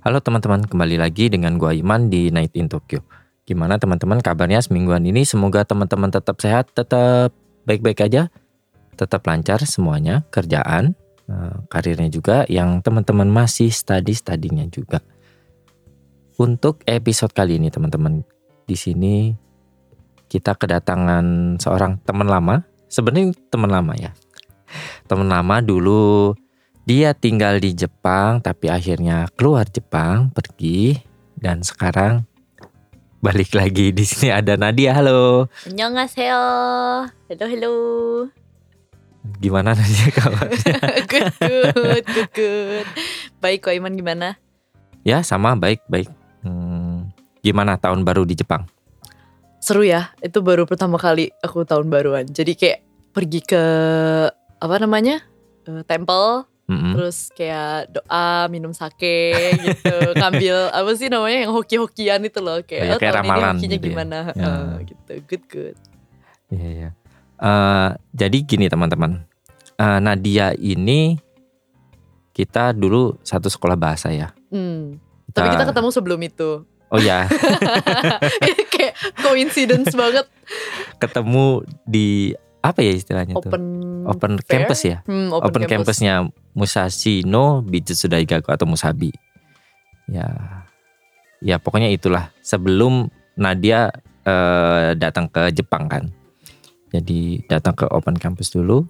Halo teman-teman, kembali lagi dengan gua Iman di Night in Tokyo. Gimana teman-teman kabarnya semingguan ini? Semoga teman-teman tetap sehat, tetap baik-baik aja, tetap lancar semuanya, kerjaan, eh, karirnya juga, yang teman-teman masih study-studinya juga. Untuk episode kali ini teman-teman, di sini kita kedatangan seorang teman lama. Sebenarnya teman lama ya. Teman lama dulu dia tinggal di Jepang tapi akhirnya keluar Jepang, pergi dan sekarang balik lagi di sini ada Nadia. Halo. Annyeonghaseyo. Halo halo. Gimana Nadia kabarnya? good, good, good, good. Baik kok Iman gimana? Ya sama baik baik. Hmm, gimana tahun baru di Jepang? Seru ya, itu baru pertama kali aku tahun baruan. Jadi kayak pergi ke apa namanya? Uh, temple Mm-mm. terus kayak doa minum sake gitu ngambil apa sih namanya yang hoki-hokian itu loh kayak, "Oh, kayak ini ramalan hokinya gitu ya." gimana Ya. Eh, gitu good good Iya, iya. Eh, jadi gini teman-teman. Eh, Nadia ini kita dulu satu sekolah bahasa ya. Hmm. tapi kita ketemu sebelum itu Oh ya, kayak coincidence banget ketemu di apa ya istilahnya tuh? open Open fair? campus ya? Hmm, Open, campusnya Musashi no Bijutsu Daigaku atau Musabi. Ya, ya pokoknya itulah sebelum Nadia eh, datang ke Jepang kan. Jadi datang ke Open Campus dulu.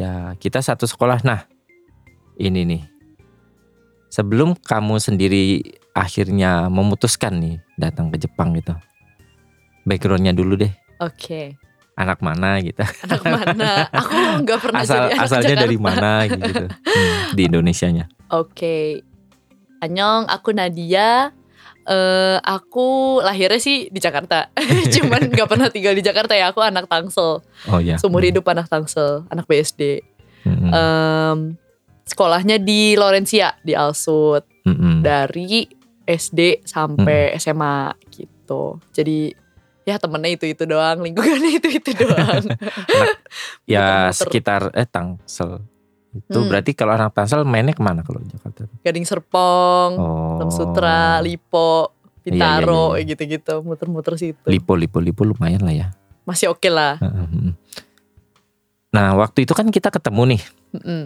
Ya kita satu sekolah. Nah ini nih. Sebelum kamu sendiri akhirnya memutuskan nih datang ke Jepang gitu. Backgroundnya dulu deh. Oke, Anak mana gitu. anak mana? Aku nggak pernah Asal jadi anak asalnya dari Jakarta. mana gitu. Hmm, di Indonesianya. Oke, Anyong, aku Nadia. Eh, aku lahirnya sih di Jakarta, cuman nggak pernah tinggal di Jakarta ya. Aku anak Tangsel, Oh ya. seumur hidup anak Tangsel, anak BSD. Mm-mm. Em, sekolahnya di Lorencia di Alsut Mm-mm. dari SD sampai SMA gitu. Jadi ya temennya itu itu doang, lingkungannya itu itu doang. ya muter-muter. sekitar eh Tangsel. Itu Hmm. berarti kalau anak Tangsel mainnya ke mana kalau di Jakarta? Gading Serpong, Oh. Lam Sutra, Lipo, Iya, Bintaro, iya, iya. gitu-gitu, muter-muter situ. Lipo, Lipo, Lipo lumayan lah ya. Masih oke lah. Heeh. Nah waktu itu kan kita ketemu nih Mm-mm.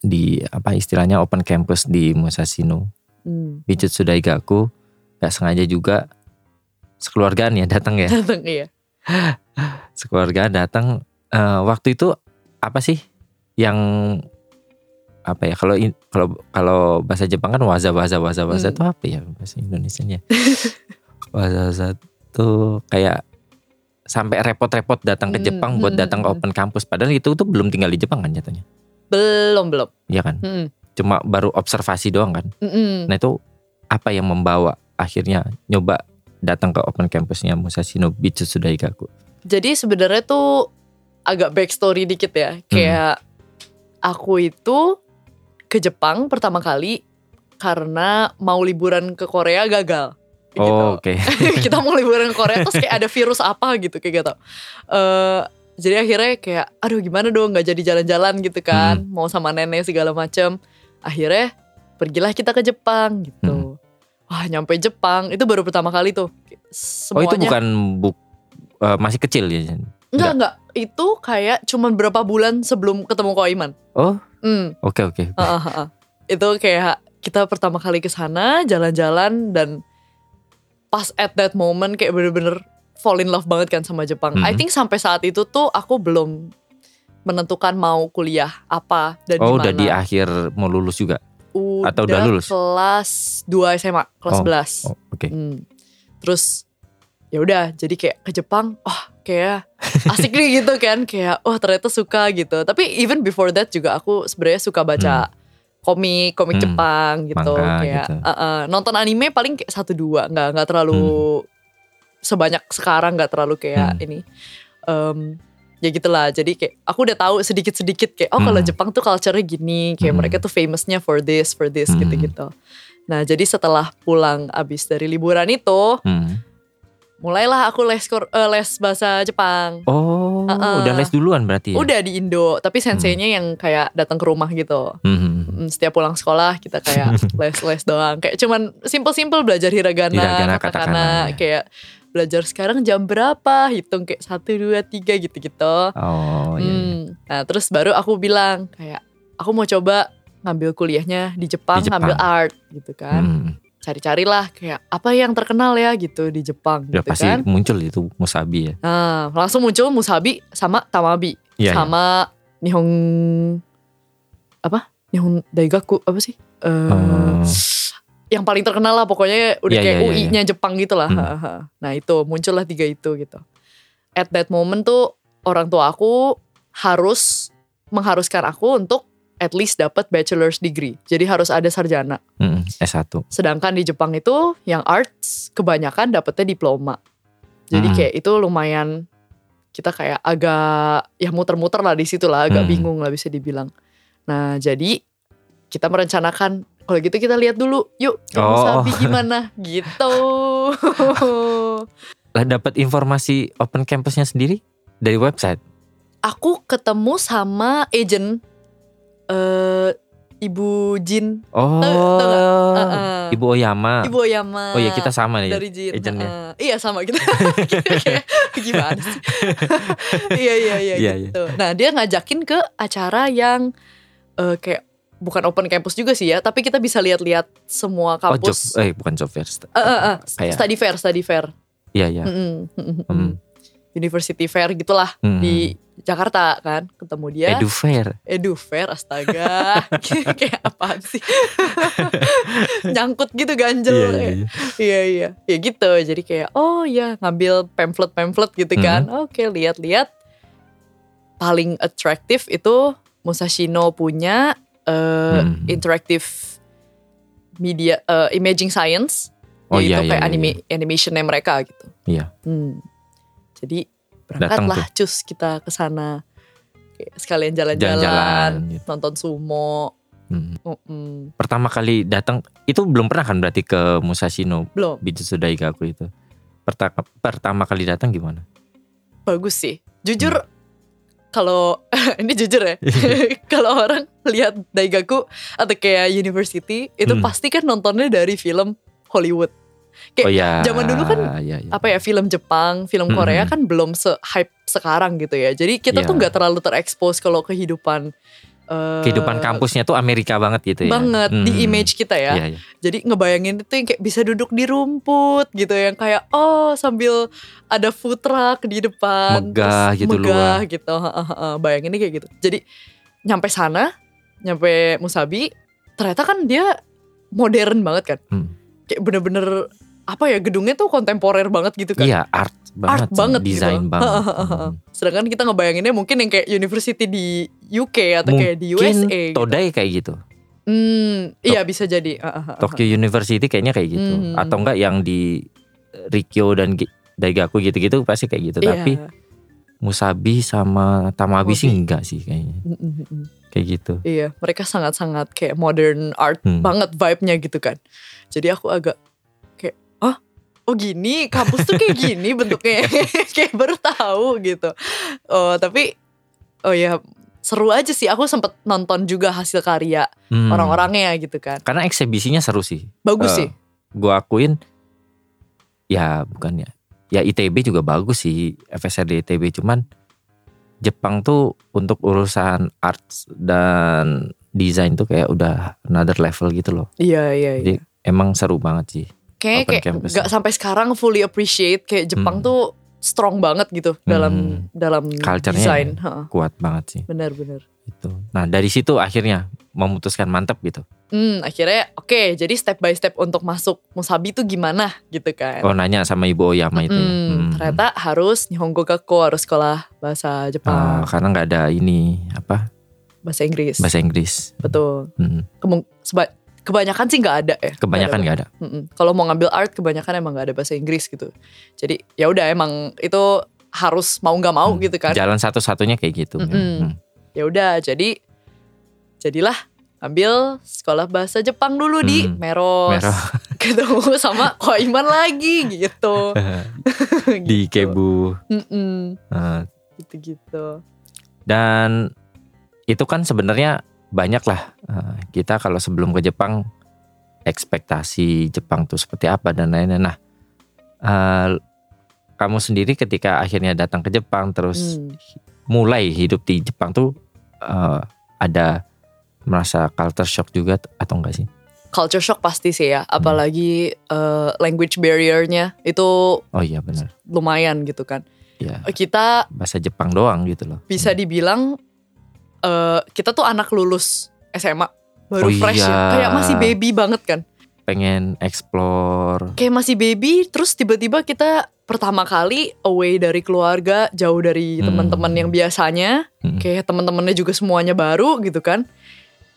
di apa istilahnya open campus di Musashino Hmm. Bijutsu Daigaku. Gak sengaja juga sekeluargaan ya datang ya. Datang iya. Sekeluarga datang. Eh, waktu itu apa sih yang apa ya kalau kalau kalau bahasa Jepang kan waza waza waza waza Hmm. itu apa ya bahasa Indonesianya waza waza itu kayak sampai repot-repot datang ke Hmm, Jepang buat hmm, datang ke hmm. open campus padahal itu tuh belum tinggal di Jepang kan nyatanya Belum belum. Iya kan Mm-mm. cuma baru observasi doang kan Mm-mm. nah itu apa yang membawa akhirnya nyoba datang ke open campusnya Musashino Bijutsu Daigaku Jadi sebenarnya tuh agak backstory dikit ya. Hmm. Kayak aku itu ke Jepang pertama kali karena mau liburan ke Korea gagal. Gitu. oh oke kita mau liburan ke Korea terus kayak ada virus apa gitu kayak gitu. Eh jadi akhirnya kayak aduh gimana dong nggak jadi jalan-jalan gitu kan Hmm. mau sama nenek segala macem akhirnya pergilah kita ke Jepang gitu. Wah nyampe Jepang itu baru pertama kali tuh. oh itu Semuanya bukan buk eh, masih kecil ya enggak enggak itu kayak cuman berapa bulan sebelum ketemu Koiman. Oh. Hmm, Oke oke. itu kayak kita pertama kali ke sana jalan-jalan dan pas at that moment kayak bener-bener fall in love banget kan sama Jepang. I Mhm. think sampai saat itu tuh aku belum menentukan mau kuliah apa dan Oh di udah di akhir mau lulus juga. Udah atau udah lulus? Kelas 2 SMA, kelas Oh, 11. Oh, Oke. Hmm. Terus ya udah jadi kayak ke Jepang, oh kayak asik nih gitu kan, kayak oh ternyata suka gitu. Tapi even before that juga aku sebenarnya suka baca komik komik Hmm, Jepang gitu manga kayak gitu. uh, uh, nonton anime paling kayak satu dua nggak nggak terlalu sebanyak sekarang nggak terlalu kayak Hmm. ini Em, ya gitulah jadi kayak aku udah tahu sedikit sedikit kayak oh kalau Hmm. Jepang tuh culture-nya gini kayak Hmm. mereka tuh famousnya for this for this Hmm. gitu gitu nah jadi setelah pulang abis dari liburan itu Hmm. mulailah aku les kor- eh, les bahasa Jepang Oh, Uh-uh. udah les duluan berarti ya? udah di Indo tapi senseinya yang kayak datang ke rumah gitu Hmm. Mm, setiap pulang sekolah kita kayak les-les doang kayak cuman simple-simple belajar hiragana, Hiragana, katakana, katakana. kayak belajar sekarang jam berapa hitung kayak satu dua tiga gitu-gitu Oh, iya. iya. Hmm, nah terus baru aku bilang kayak aku mau coba ngambil kuliahnya di Jepang, Di Jepang. ngambil art gitu kan Hmm. cari-carilah kayak apa yang terkenal ya gitu di Jepang Udah gitu pasti kan muncul itu Musabi ya. nah langsung muncul Musabi sama Tamabi Iya. iya. sama Nihon apa Nihon Daigaku apa sih Eh, Oh. Yang paling terkenal lah pokoknya udah Iya, kayak iya, iya, UI-nya Jepang gitu lah. Hmm. Nah itu muncullah tiga itu gitu. At that moment tuh orang tua aku harus mengharuskan aku untuk at least dapat bachelor's degree. Jadi harus ada sarjana. Hmm, S1. Sedangkan di Jepang itu yang arts kebanyakan dapetnya diploma. Jadi Hmm. kayak itu lumayan kita kayak agak ya muter-muter lah di situ lah, agak Hmm. bingung lah bisa dibilang. Nah jadi kita merencanakan kalau gitu kita lihat dulu, yuk Oh. Musabi gimana gitu. Lah dapat informasi open campusnya sendiri dari website. Aku ketemu sama agent eh Ibu Jin, Oh, tahu nggak? Uh, uh. Ibu Oyama. Ibu Oyama. Oh iya kita sama nih. dari Jin. agentnya. Heeh. iya sama kita. Gimana sih? iya iya iya Iya, gitu. Nah, dia ngajakin ke acara yang eh, kayak bukan open campus juga sih ya, tapi kita bisa lihat-lihat semua Oh job, kampus. eh bukan job fair. st- Eh, eh, eh, Kayak- study fair, study fair. Iya iya. Mm-mm, mm-mm, Hmm. University fair gitulah Hmm. di Jakarta kan. Ketemu dia. Edu fair. Edu fair astaga. kayak apaan sih? Nyangkut gitu ganjel. Iya iya. iya. Iya iya, ya gitu. Jadi kayak oh ya ngambil pamphlet-pamphlet gitu kan. Hmm. Oke lihat-lihat. Paling atraktif itu Musashino punya eh, Hmm. interactive media eh, imaging science. Oh yaitu iya iya. kayak iya, anime animationnya mereka gitu. Iya. Hmm. Jadi berangkatlah cus kita ke sana. Sekalian jalan-jalan, gitu. nonton sumo. Hmm. Pertama kali datang itu belum pernah kan berarti ke Musashino Belum, Bijutsu Daigaku itu. Pertama pertama kali datang gimana? bagus sih. Jujur Hmm. Kalau ini jujur ya. kalau orang lihat Daigaku atau kayak University itu Hmm. pasti kan nontonnya dari film Hollywood. Kayak oh ya. zaman dulu kan iya, iya. Apa ya film Jepang, film Hmm. Korea kan belum se-hype sekarang gitu ya. Jadi kita tuh Iya. nggak terlalu terekspos kalau kehidupan eh, Kehidupan kampusnya tuh Amerika banget gitu ya. banget di Hmm. image kita ya. Iya, iya. Jadi ngebayangin itu yang kayak bisa duduk di rumput gitu yang kayak oh sambil ada food truck di depan Megah gitu megah gitu. Heeh, Bayanginnya kayak gitu. Jadi nyampe sana, nyampe Musabi, ternyata kan dia modern banget kan. Hmm. Kayak bener-bener apa ya gedungnya tuh kontemporer banget gitu kan. Iya, art banget. Art banget desain gitu. banget. Heeh. Sedangkan kita ngebayanginnya mungkin yang kayak university di UK atau kayak di Mungkin USA. gitu. Todai kayak gitu. Hmm, iya bisa jadi. Heeh. Tokyo University kayaknya kayak gitu. Hmm. Atau enggak yang di Rikyo dan Daigaku gitu-gitu pasti kayak gitu. Iya. Tapi Musabi sama Tamabi sih Tamabi. enggak sih kayaknya. Mm, mm, mm. Kayak gitu. Iya, mereka sangat-sangat kayak modern art Hmm. banget vibe-nya gitu kan. Jadi aku agak ah, oh gini, kampus tuh kayak gini bentuknya, kayak baru tahu gitu. Oh tapi, oh ya seru aja sih. Aku sempet nonton juga hasil karya Hmm. orang-orangnya gitu kan. Karena eksebisinya seru sih. Bagus Eh, sih. Gue akuin ya bukan ya. Ya ITB juga bagus sih FSRD ITB cuman Jepang tuh untuk urusan arts dan desain tuh kayak udah another level gitu loh. Iya iya iya. Jadi emang seru banget sih. Kayaknya open kayak campus. gak sampai sekarang fully appreciate kayak Jepang Hmm. tuh strong banget gitu dalam Hmm. dalam Culture-nya desain. ya. Kuat banget sih Bener-bener. itu. Nah dari situ akhirnya memutuskan mantep gitu. Hmm, akhirnya oke, jadi step by step untuk masuk Musabi tuh gimana gitu kan. Oh nanya sama Ibu Oyama itu. ya. Hmm, Hmm. ternyata harus Nihongo Gakko harus sekolah bahasa Ah, Jepang. karena nggak ada ini apa bahasa Inggris. bahasa Inggris. Betul. Mm. Kemung- kebanyakan sih nggak ada ya. Kebanyakan nggak ada. Mm-mm. Kalau mau ngambil art kebanyakan emang nggak ada bahasa Inggris gitu. Jadi ya udah emang itu harus mau nggak mau Hmm. gitu kan. Jalan satu-satunya kayak gitu. Mm-mm. Mm. Ya udah jadi jadilah ambil sekolah bahasa Jepang dulu di Hmm. Meros. Meros. Ketemu sama Koiman lagi gitu. Di Gitu. Kebu. Mm-mm. Eh, Gitu-gitu. dan itu kan sebenarnya banyak lah eh, kita kalau sebelum ke Jepang ekspektasi Jepang tuh seperti apa dan lain-lain. Nah, eh, kamu sendiri ketika akhirnya datang ke Jepang terus Hmm. mulai hidup di Jepang tuh eh, ada merasa culture shock juga atau enggak sih? Culture shock pasti sih Hmm. ya, apalagi eh, language barrier-nya itu Oh iya benar. lumayan gitu kan. Ya Kita bahasa Jepang doang gitu loh. bisa dibilang eh kita tuh anak lulus SMA baru Oh fresh ya, iya. kayak masih baby banget kan. Pengen explore. Kayak masih baby, terus tiba-tiba kita pertama kali away dari keluarga, jauh dari Hmm. teman-teman yang biasanya, Mm. kayak teman-temannya juga semuanya baru gitu kan.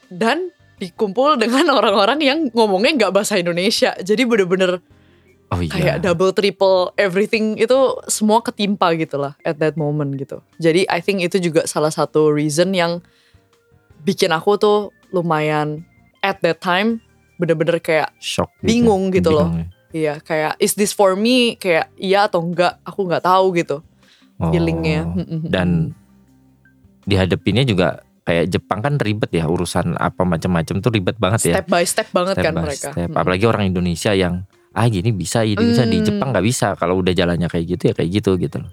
Dan dikumpul dengan orang-orang yang ngomongnya nggak bahasa Indonesia. Jadi bener-bener Oh iya. kayak double triple everything itu semua ketimpa gitu lah at that moment gitu. Jadi I think itu juga salah satu reason yang bikin aku tuh lumayan at that time bener-bener kayak shock gitu. bingung gitu loh. Bingung ya. iya kayak is this for me kayak iya atau enggak aku nggak tahu gitu Oh. feelingnya. dan dihadapinnya juga kayak Jepang kan ribet ya urusan apa macam-macam tuh ribet banget ya step by step banget Step kan by mereka. step. Apalagi orang Indonesia yang ah gini bisa ini bisa di Hmm. Jepang nggak bisa kalau udah jalannya kayak gitu ya kayak gitu gitu loh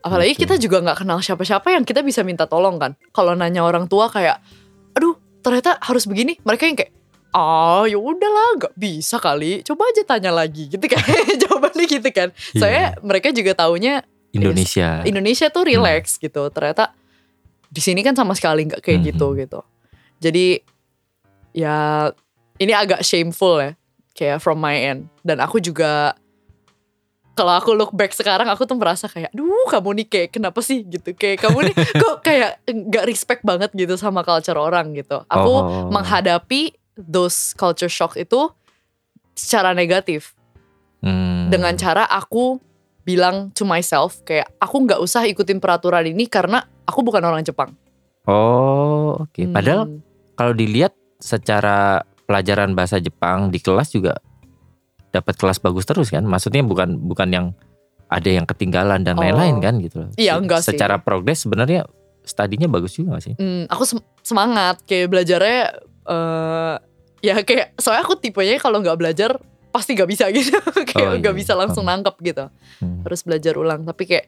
Apalagi Gitu. kita juga nggak kenal siapa-siapa yang kita bisa minta tolong kan. Kalau nanya orang tua kayak, aduh ternyata harus begini. Mereka yang kayak, ah ya udahlah nggak bisa kali. Coba aja tanya lagi gitu kan. Jawabannya gitu kan. Soalnya mereka juga taunya Indonesia Indonesia tuh relax gitu. Ternyata di sini kan sama sekali nggak kayak Hmm. gitu gitu. Jadi ya ini agak shameful ya. Kayak from my end. Dan aku juga kalau aku look back sekarang aku tuh merasa kayak duh kamu nih kayak kenapa sih gitu kayak kamu nih kok kayak nggak respect banget gitu sama culture orang gitu aku Oh. menghadapi those culture shock itu secara negatif Hmm. dengan cara aku bilang to myself kayak aku nggak usah ikutin peraturan ini karena aku bukan orang Jepang oh oke padahal Hmm. kalau dilihat secara pelajaran bahasa Jepang di kelas juga dapat kelas bagus terus kan maksudnya bukan bukan yang ada yang ketinggalan dan Oh. lain-lain kan gitu loh Iya, Se- enggak sih. secara progres sebenarnya studinya bagus juga gak sih Hmm, aku sem- semangat kayak belajarnya eh ya kayak soalnya aku tipenya kalau nggak belajar pasti nggak bisa gitu kayak Oh, nggak iya. bisa langsung Paham. nangkep gitu Hmm. harus belajar ulang tapi kayak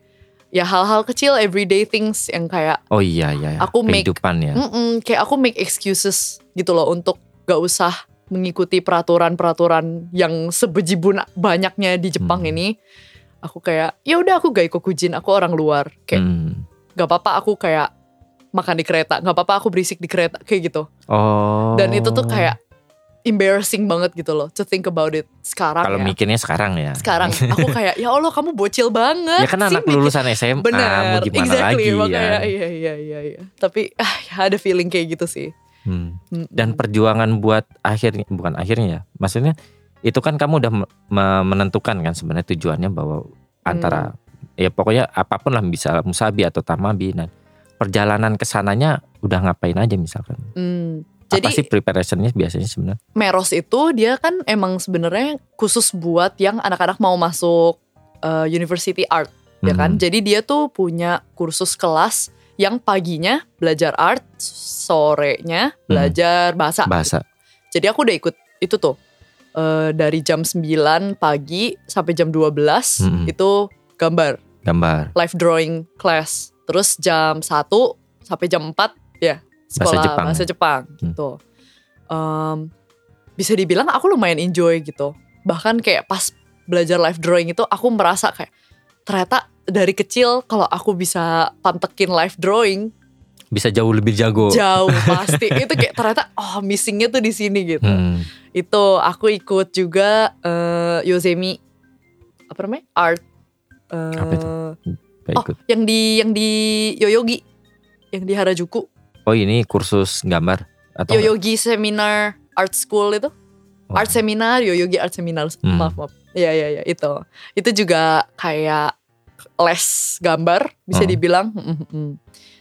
ya hal-hal kecil everyday things yang kayak oh iya iya Aku make- ya mm-mm, kayak aku make excuses gitu loh untuk gak usah mengikuti peraturan-peraturan yang sebejibun banyaknya di Jepang Hmm. ini aku kayak ya udah aku gak ikut kujin aku orang luar kayak Hmm. gak apa-apa aku kayak makan di kereta gak apa-apa aku berisik di kereta kayak gitu Oh. dan itu tuh kayak embarrassing banget gitu loh to think about it sekarang kalau ya mikirnya sekarang ya. sekarang aku kayak ya Allah kamu bocil banget Ya kan sih anak lulusan SMA bener mau gimana exactly lagi makanya ya. iya iya iya iya tapi ah ya ada feeling kayak gitu sih Hmm. Dan perjuangan buat akhirnya bukan akhirnya ya. Maksudnya itu kan kamu udah me- me- menentukan kan sebenarnya tujuannya bahwa antara Hmm. ya pokoknya apa pun lah bisa musabi atau tamabi dan perjalanan ke sananya udah ngapain aja misalkan. Hmm, Apa sih Jadi preparationnya biasanya sebenarnya? Meros itu dia kan emang sebenarnya khusus buat yang anak-anak mau masuk uh, University Art ya kan. Hmm. Jadi dia tuh punya kursus kelas yang paginya belajar art, sorenya belajar bahasa. Bahasa. Jadi aku udah ikut itu tuh uh, dari jam 9 pagi sampai jam 12 Mm-mm. itu gambar Gambar. live drawing class. Terus jam 1 sampai jam 4 ya sekolah Jepang bahasa? Jepang Hmm. gitu. Em, bisa dibilang aku lumayan enjoy gitu. Bahkan kayak pas belajar live drawing itu aku merasa kayak ternyata dari kecil kalau aku bisa pantekin live drawing Bisa jauh lebih jago. jauh pasti itu kayak ternyata oh missingnya tuh di sini gitu. Hmm. Itu aku ikut juga eh, Yosemi apa namanya art eh, Apa itu? Gak Oh, yang di yang di Yoyogi, yang di Harajuku. Oh ini kursus gambar atau enggak? Yoyogi Seminar Art School itu. Oh. Art Seminar, Yoyogi Art Seminar. Hmm. Maaf, maaf. Iya, iya, iya, itu. Itu juga kayak les gambar bisa Oh. dibilang. Mm, mm, mm.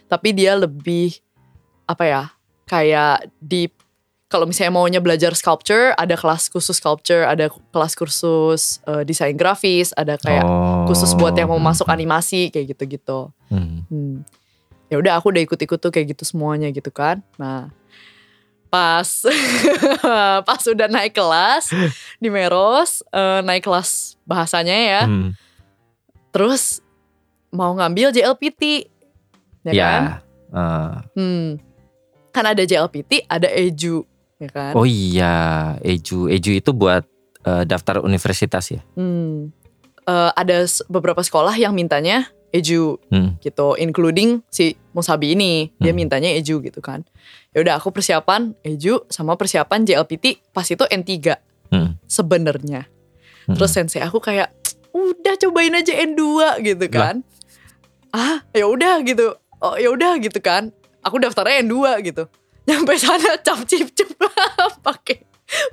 Tapi dia lebih apa ya? Kayak di kalau misalnya maunya belajar sculpture, ada kelas khusus sculpture, ada kelas kursus eh, desain grafis, ada kayak Oh. khusus buat yang mau Hmm, masuk hmm, animasi kayak gitu-gitu. hmm. Hmm. Ya udah aku udah ikut-ikut tuh kayak gitu semuanya gitu kan. Nah, pas pas udah naik kelas di Meros, eh, naik kelas bahasanya ya. Hmm. Terus mau ngambil JLPT. Ya, Ya. kan? eh, Hmm. Kan ada JLPT, ada EJU, ya kan? oh iya, Eju. Eju itu buat eh, daftar universitas ya. Hmm. Eh, ada beberapa sekolah yang mintanya EJU Hmm. gitu, including si Musabi ini, dia Hmm. mintanya EJU gitu kan. Ya udah aku persiapan EJU sama persiapan JLPT pas itu N3 Hmm. sebenarnya. Hmm. Terus sensei aku kayak udah cobain aja N2 gitu kan. Ah, ya udah gitu. Oh, ya udah gitu kan. Aku daftarnya N2 gitu. Nyampe sana cap cip cip pakai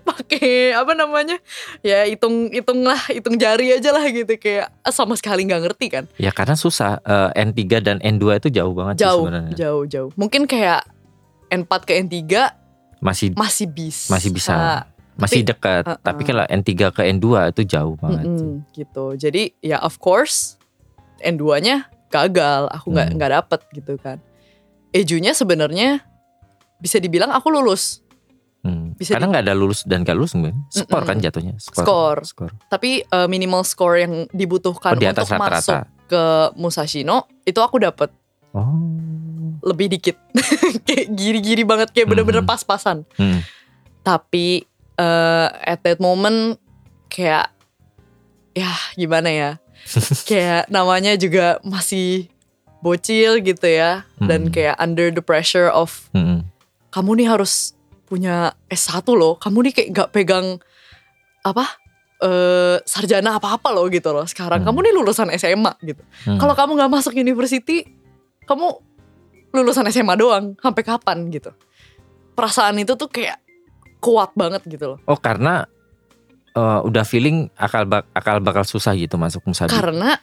pakai apa namanya? Ya hitung hitung lah, hitung jari aja lah gitu kayak sama sekali nggak ngerti kan. Ya karena susah. Eh, N3 dan N2 itu jauh banget sih Jauh, sebenarnya. jauh, jauh. Mungkin kayak N4 ke N3 Masih masih bisa. masih bisa. Masih Tapi- dekat. Uh-uh. Tapi kalau N3 ke N2 itu jauh banget. sih. Mm-mm, gitu. Jadi ya of course N2-nya gagal, aku nggak Hmm. nggak dapet gitu kan. Ejunya sebenarnya bisa dibilang aku lulus, Hmm. Bisa Karena nggak ada lulus dan gak lulus mungkin. Skor Mm-mm. kan jatuhnya. Skor. Skor. tapi uh, minimal score yang dibutuhkan Oh, di atas untuk masuk rata-rata. ke Musashino itu aku dapet Oh. lebih dikit, kayak giri-giri banget, kayak bener-bener Hmm. pas-pasan. Hmm. Tapi uh, at that moment kayak ya gimana ya, kayak namanya juga masih bocil gitu ya, dan Hmm. kayak under the pressure of Hmm. kamu nih harus punya S1 loh. Kamu nih kayak gak pegang apa eh sarjana apa-apa loh gitu loh. Sekarang Hmm. kamu nih lulusan SMA gitu. Hmm. Kalau kamu nggak masuk university, kamu lulusan SMA doang. Sampai kapan gitu? Perasaan itu tuh kayak kuat banget gitu loh. Oh karena eh, udah feeling akal bak akal bakal susah gitu masuk musabi. Karena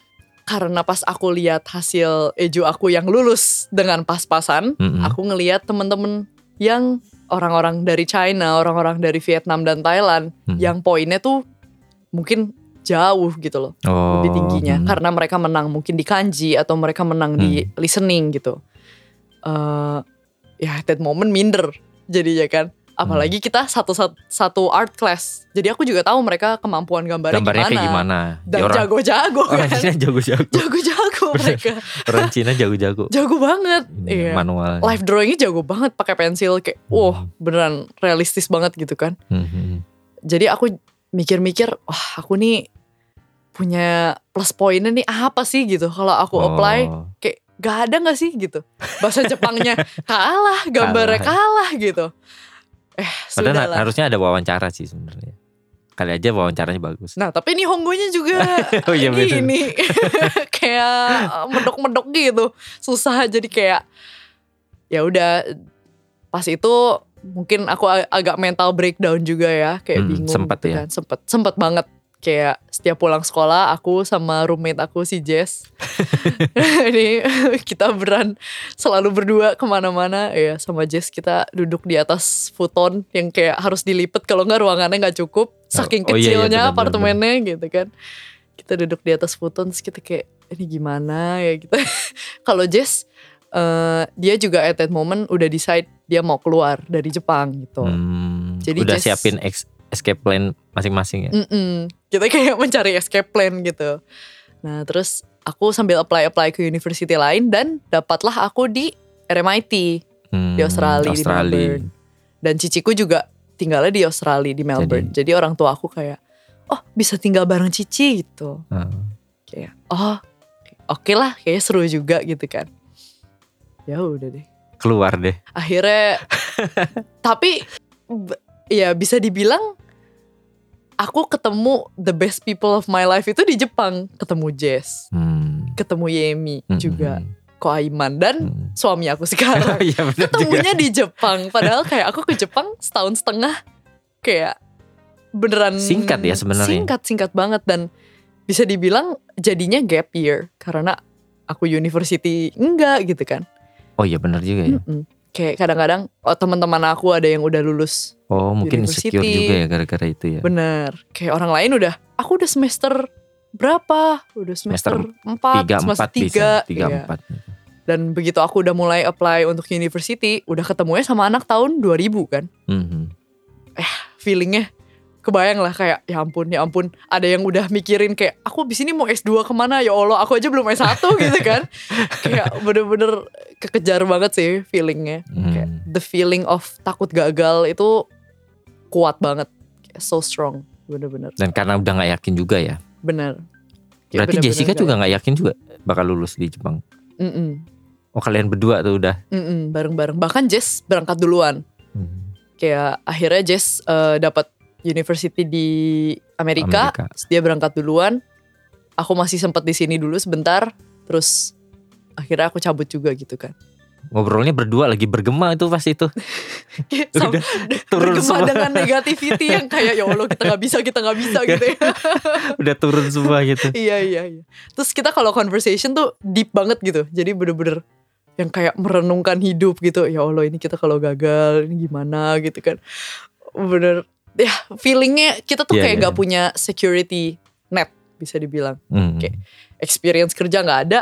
karena pas aku lihat hasil eju aku yang lulus dengan pas-pasan, Mm-mm. aku ngelihat temen-temen yang orang-orang dari China, orang-orang dari Vietnam dan Thailand Hmm. yang poinnya tuh mungkin jauh gitu loh oh, lebih tingginya hmm. karena mereka menang mungkin di kanji atau mereka menang di listening gitu. eh ya at that moment minder jadinya kan. Apalagi Hmm. kita satu satu, satu art class. Jadi aku juga tahu mereka kemampuan gambarnya, gambarnya gimana. kayak gimana. Dan Ya, orang jago-jago orang kan. Cina jago-jago. Jago-jago mereka. orang Cina jago-jago. Jago banget. Iya. Manual. live drawingnya jago banget pakai pensil kayak wah beneran realistis banget gitu kan Hmm, hmm. jadi aku mikir-mikir wah aku nih punya plus poinnya nih apa sih gitu kalau aku Oh. apply kayak gak ada gak sih gitu bahasa Jepangnya kalah gambarnya kalah, gitu eh Padahal sudah lah harusnya ada wawancara sih sebenarnya. Kali aja wawancaranya bagus. nah tapi ini Honggonya juga Oh iya, bener. ini kayak medok-medok gitu susah jadi kayak ya udah pas itu mungkin aku ag- agak mental breakdown juga ya kayak Hmm, bingung sempet gitu ya? kan sempet sempet banget kayak setiap pulang sekolah aku sama roommate aku si Jess. Ini kita beran selalu berdua ke mana-mana. Ya sama Jess kita duduk di atas futon yang kayak harus dilipet kalau nggak ruangannya nggak cukup. Saking Oh, iya, iya, kecilnya benar, apartemennya gitu kan. Kita duduk di atas futon terus kita kayak ini gimana? Ya gitu. Kalau Jess eh, dia juga at that moment udah decide dia mau keluar dari Jepang gitu. Hmm, Jadi udah just- siapin ex- escape plan masing-masing ya. Mm-mm. Kita kayak mencari escape plan gitu. Nah terus aku sambil apply-apply ke university lain dan dapatlah aku di RMIT Hmm, di Australia, di Australia. Melbourne. Dan ciciku juga tinggalnya di Australia di Melbourne. Jadi, orang tua aku kayak, oh bisa tinggal bareng cici gitu. Ah. Kayak, oh oke lah, kayaknya seru juga gitu kan. Ya udah deh. Keluar deh. Akhirnya, tapi ya bisa dibilang aku ketemu the best people of my life itu di Jepang. Ketemu Jess, Hmm. ketemu Yemi Hmm, juga. hmm, Ko Aiman dan Hmm. suami aku sekarang. Iya benar juga. Ketemunya di Jepang, padahal kayak aku ke Jepang setahun setengah kayak beneran Singkat ya sebenarnya. Singkat singkat banget dan bisa dibilang jadinya gap year karena aku university enggak gitu kan. Oh iya benar juga ya. Mm-mm. Kayak kadang-kadang oh teman-teman aku ada yang udah lulus Oh mungkin insecure juga ya gara-gara itu ya. Bener. Kayak orang lain udah, aku udah semester berapa? Udah semester, Semester 4, Tiga semester empat bisa. 3. Tiga empat. Dan begitu aku udah mulai apply untuk university, udah ketemunya sama anak tahun 2000 kan. Mhm. Feelingnya kebayang lah kayak ya ampun ya ampun. Ada yang udah mikirin kayak aku di sini mau S2 ke mana? Ya Allah aku aja belum S1 gitu kan. Kayak bener-bener kekejar banget sih feelingnya. Kayak Hmm. the feeling of takut gagal itu kuat banget. Kayak so strong bener-bener. Dan karena udah nggak yakin juga ya. bener. Kayak Berarti bener-bener Jessica kayak- juga nggak yakin juga bakal lulus di Jepang. Mm-mm, Oh kalian berdua tuh udah. bareng-bareng. Bahkan Jess berangkat duluan. Hmm. kayak akhirnya Jess eh, dapat university di Amerika, Amerika. Terus dia berangkat duluan aku masih sempat di sini dulu sebentar terus akhirnya aku cabut juga gitu kan Ngobrolnya berdua lagi bergema itu pas itu. Udah turun bergema semua. dengan negativity yang kayak ya Allah kita nggak bisa kita nggak bisa gitu ya udah turun semua gitu. iya iya iya terus kita kalau conversation tuh deep banget gitu jadi bener-bener yang kayak merenungkan hidup gitu ya Allah ini kita kalau gagal ini gimana gitu kan bener ya feelingnya kita tuh Iya, kayak iya. nggak punya security net bisa dibilang Hmm. Oke. experience kerja nggak ada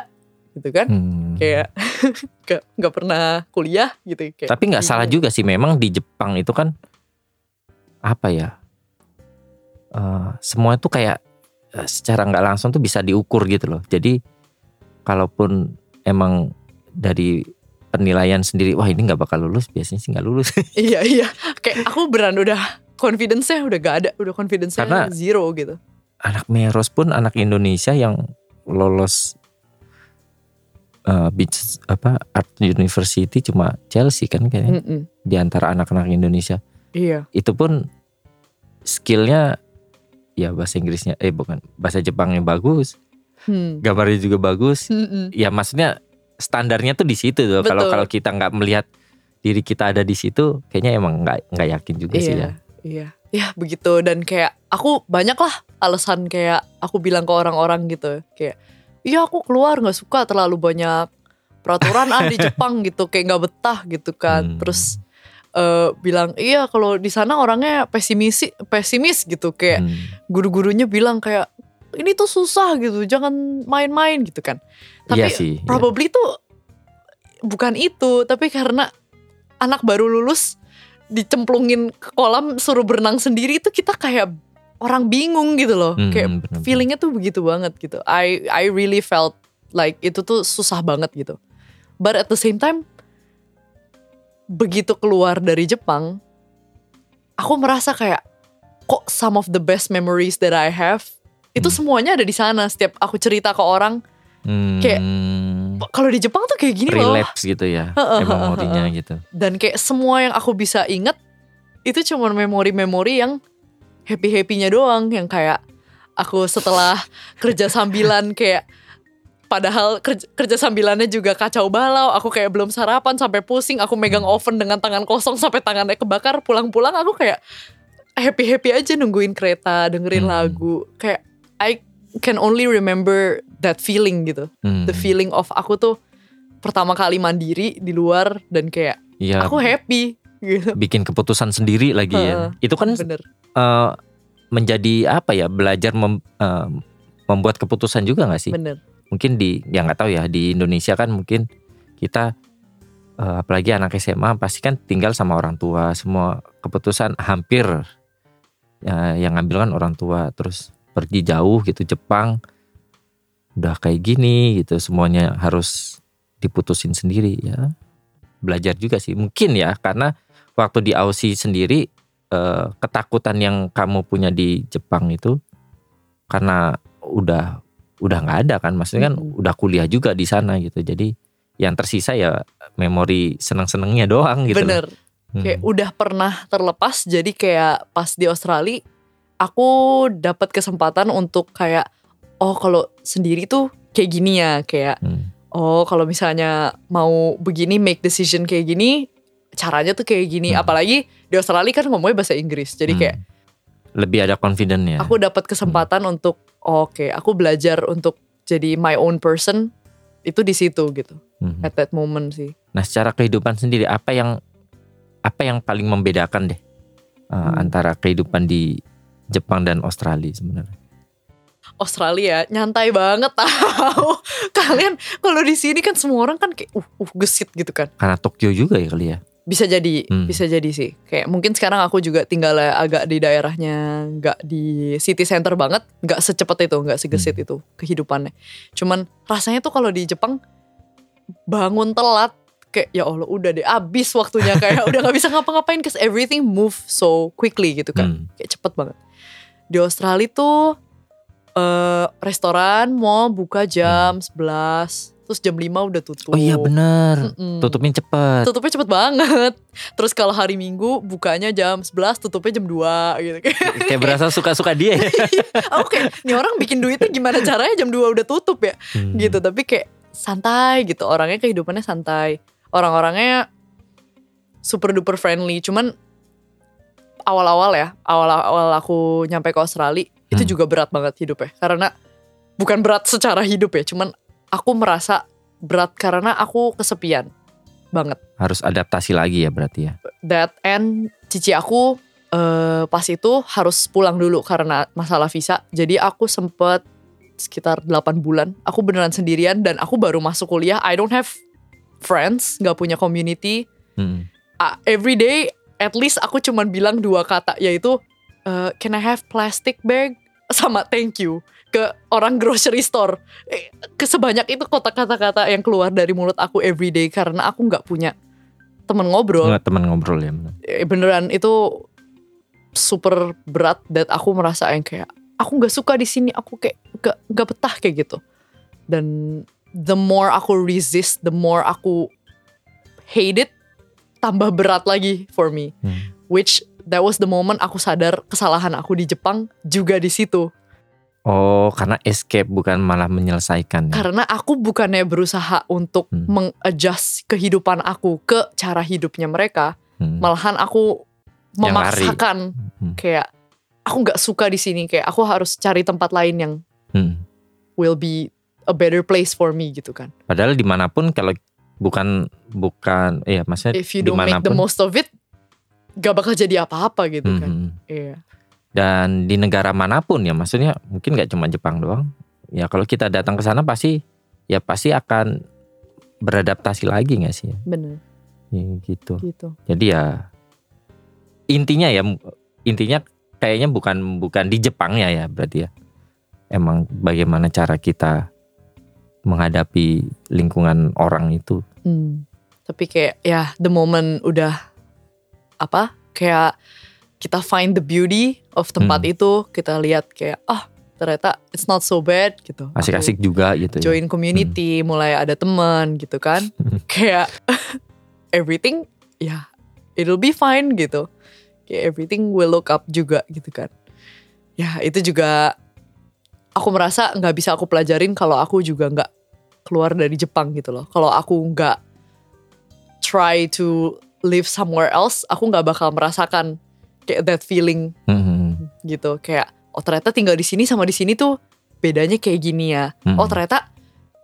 gitu kan Hmm. kayak nggak nggak pernah kuliah gitu kayak Tapi nggak salah juga sih memang di Jepang itu kan apa ya? eh, semua itu kayak eh, secara nggak langsung tuh bisa diukur gitu loh. Jadi kalaupun emang dari penilaian sendiri, wah ini nggak bakal lulus, biasanya sih nggak lulus. iya iya kayak aku beran udah confidence-nya udah gak ada udah confidence-nya Karena- zero gitu anak Meros pun anak Indonesia yang lolos eh, beach apa art university cuma Chelsea kan kayaknya Mm-mm. di antara anak-anak Indonesia. iya itu pun skillnya ya bahasa Inggrisnya eh bukan bahasa Jepangnya bagus Hmm. gambarnya juga bagus Mm-mm. ya maksudnya standarnya tuh di situ tuh kalau kalau kita nggak melihat diri kita ada di situ kayaknya emang nggak nggak yakin juga sih ya Iya, iya. Ya begitu dan kayak aku banyak lah alasan kayak aku bilang ke orang-orang gitu kayak iya aku keluar nggak suka terlalu banyak peraturan ah di Jepang gitu kayak nggak betah gitu kan Hmm. terus eh, bilang iya kalau di sana orangnya pesimis pesimis gitu kayak Hmm. guru-gurunya bilang kayak ini tuh susah gitu jangan main-main gitu kan tapi iya sih iya. probably tuh bukan itu tapi karena anak baru lulus dicemplungin ke kolam suruh berenang sendiri itu kita kayak orang bingung gitu loh. Hmm, kayak bener-bener. feelingnya tuh begitu banget gitu. I I really felt like itu tuh susah banget gitu. But at the same time begitu keluar dari Jepang aku merasa kayak kok some of the best memories that I have itu Hmm. semuanya ada di sana. Setiap aku cerita ke orang Hmm, kayak kalau di Jepang tuh kayak gini loh. Relapse gitu ya Heeh, memorinya gitu. Dan kayak semua yang aku bisa inget itu cuma memori-memori yang happy happynya doang. Yang kayak aku setelah kerja sambilan kayak padahal kerja, kerja sambilannya juga kacau balau. Aku kayak belum sarapan sampai pusing. Aku megang oven dengan tangan kosong sampai tangannya kebakar. Pulang-pulang aku kayak happy happy aja nungguin kereta dengerin Hmm. lagu. Kayak I can only remember that feeling gitu. Hmm. the feeling of aku tuh pertama kali mandiri di luar dan kayak Iya, aku happy gitu. Bikin keputusan sendiri lagi ya. Itu kan bener. eh, menjadi apa ya belajar mem- eh, membuat keputusan juga nggak sih? Bener. Mungkin di ya nggak tahu ya di Indonesia kan mungkin kita eh, apalagi anak SMA pasti kan tinggal sama orang tua. Semua keputusan hampir ya, yang ngambil kan orang tua. Terus pergi jauh gitu Jepang udah kayak gini gitu semuanya harus diputusin sendiri ya belajar juga sih mungkin ya karena waktu di Aussie sendiri eh, ketakutan yang kamu punya di Jepang itu karena udah udah nggak ada kan maksudnya kan udah kuliah juga di sana gitu jadi yang tersisa ya memori seneng-senengnya doang gitu loh. bener Hmm. kayak udah pernah terlepas jadi kayak pas di Australia aku dapat kesempatan untuk kayak oh kalau sendiri tuh kayak gini ya kayak Hmm. oh kalau misalnya mau begini make decision kayak gini caranya tuh kayak gini Hmm. apalagi di Australia kan ngomongnya bahasa Inggris jadi Hmm. kayak lebih ada confident ya. aku dapat kesempatan untuk oh, oke aku belajar untuk jadi my own person itu di situ gitu Mhm. at that moment sih Nah, secara kehidupan sendiri apa yang apa yang paling membedakan deh uh, Hmm. antara kehidupan di Jepang dan Australia sebenarnya? Australia nyantai banget tahu kalian kalau di sini kan semua orang kan kayak uh, uh gesit gitu kan Karena Tokyo juga ya kali ya. bisa jadi Hmm. bisa jadi sih kayak mungkin sekarang aku juga tinggal agak di daerahnya nggak di city center banget nggak secepat itu nggak segesit Hmm. itu kehidupannya cuman rasanya tuh kalau di Jepang bangun telat kayak ya Allah udah deh abis waktunya kayak udah nggak bisa ngapa-ngapain cause everything move so quickly gitu kan Hmm. kayak cepet banget di Australia tuh eh restoran mau buka jam 11 terus jam 5 udah tutup Hmm. Oh iya bener. Mm-mm. Tutupnya cepet. tutupnya cepet banget. Terus kalau hari Minggu bukanya jam 11, tutupnya jam 2 gitu. Kayak berasa suka-suka dia ya. Oke, ini orang bikin duitnya gimana caranya jam 2 udah tutup ya? Hmm. Gitu, tapi kayak santai gitu. Orangnya kehidupannya santai. Orang-orangnya super duper friendly. Cuman awal-awal ya, awal-awal aku nyampe ke Australia, itu Hmm. juga berat banget hidupnya. Karena bukan berat secara hidup ya, cuman aku merasa berat karena aku kesepian banget. Harus adaptasi lagi ya berarti ya. that and cici aku eh, pas itu harus pulang dulu karena masalah visa. Jadi aku sempet sekitar 8 bulan. Aku beneran sendirian dan aku baru masuk kuliah. I don't have friends, nggak punya community. Hmm. Ah, every day at least aku cuman bilang dua kata yaitu eh, can I have plastic bag sama thank you ke orang grocery store. Eh, ke sebanyak itu kota kata-kata yang keluar dari mulut aku every day karena aku nggak punya temen ngobrol Nggak teman ngobrol ya. bener. eh, beneran itu super berat dan aku merasa yang kayak aku nggak suka di sini aku kayak gak nggak betah kayak gitu dan the more aku resist the more aku hate it tambah berat lagi for me Hmm. which that was the moment aku sadar kesalahan aku di Jepang juga di situ Oh, karena escape bukan malah menyelesaikan. ya. karena aku bukannya berusaha untuk Hmm. mengadjust kehidupan aku ke cara hidupnya mereka Hmm. malahan aku memaksakan Hmm. kayak aku nggak suka di sini kayak aku harus cari tempat lain yang Hmm. will be a better place for me gitu kan Padahal di mana pun kalau bukan bukan iya maksudnya if you don't make the di mana pun most of it gak bakal jadi apa-apa gitu kan. Hmm. iya. Dan di negara mana pun ya maksudnya mungkin nggak cuma Jepang doang. Ya kalau kita datang ke sana pasti ya pasti akan beradaptasi lagi nggak sih ya? bener. Ya, gitu. Gitu. Jadi ya intinya ya intinya kayaknya bukan bukan di Jepangnya ya berarti ya. Emang bagaimana cara kita menghadapi lingkungan orang itu. Hmm. tapi kayak ya the moment udah apa kayak kita find the beauty of tempat Hmm. itu kita lihat kayak ah ternyata it's not so bad gitu Aku- asik-asik juga gitu ya. join community, mulai ada teman gitu kan. Kayak everything ya it'll be fine gitu. Kayak everything will look up juga gitu kan. Ya itu juga aku merasa nggak bisa aku pelajarin kalau aku juga nggak keluar dari Jepang gitu loh. Kalau aku nggak try to live somewhere else, aku nggak bakal merasakan kayak that feeling Hmm, gitu. Kayak oh ternyata tinggal di sini sama di sini tuh bedanya kayak gini ya hmm, oh ternyata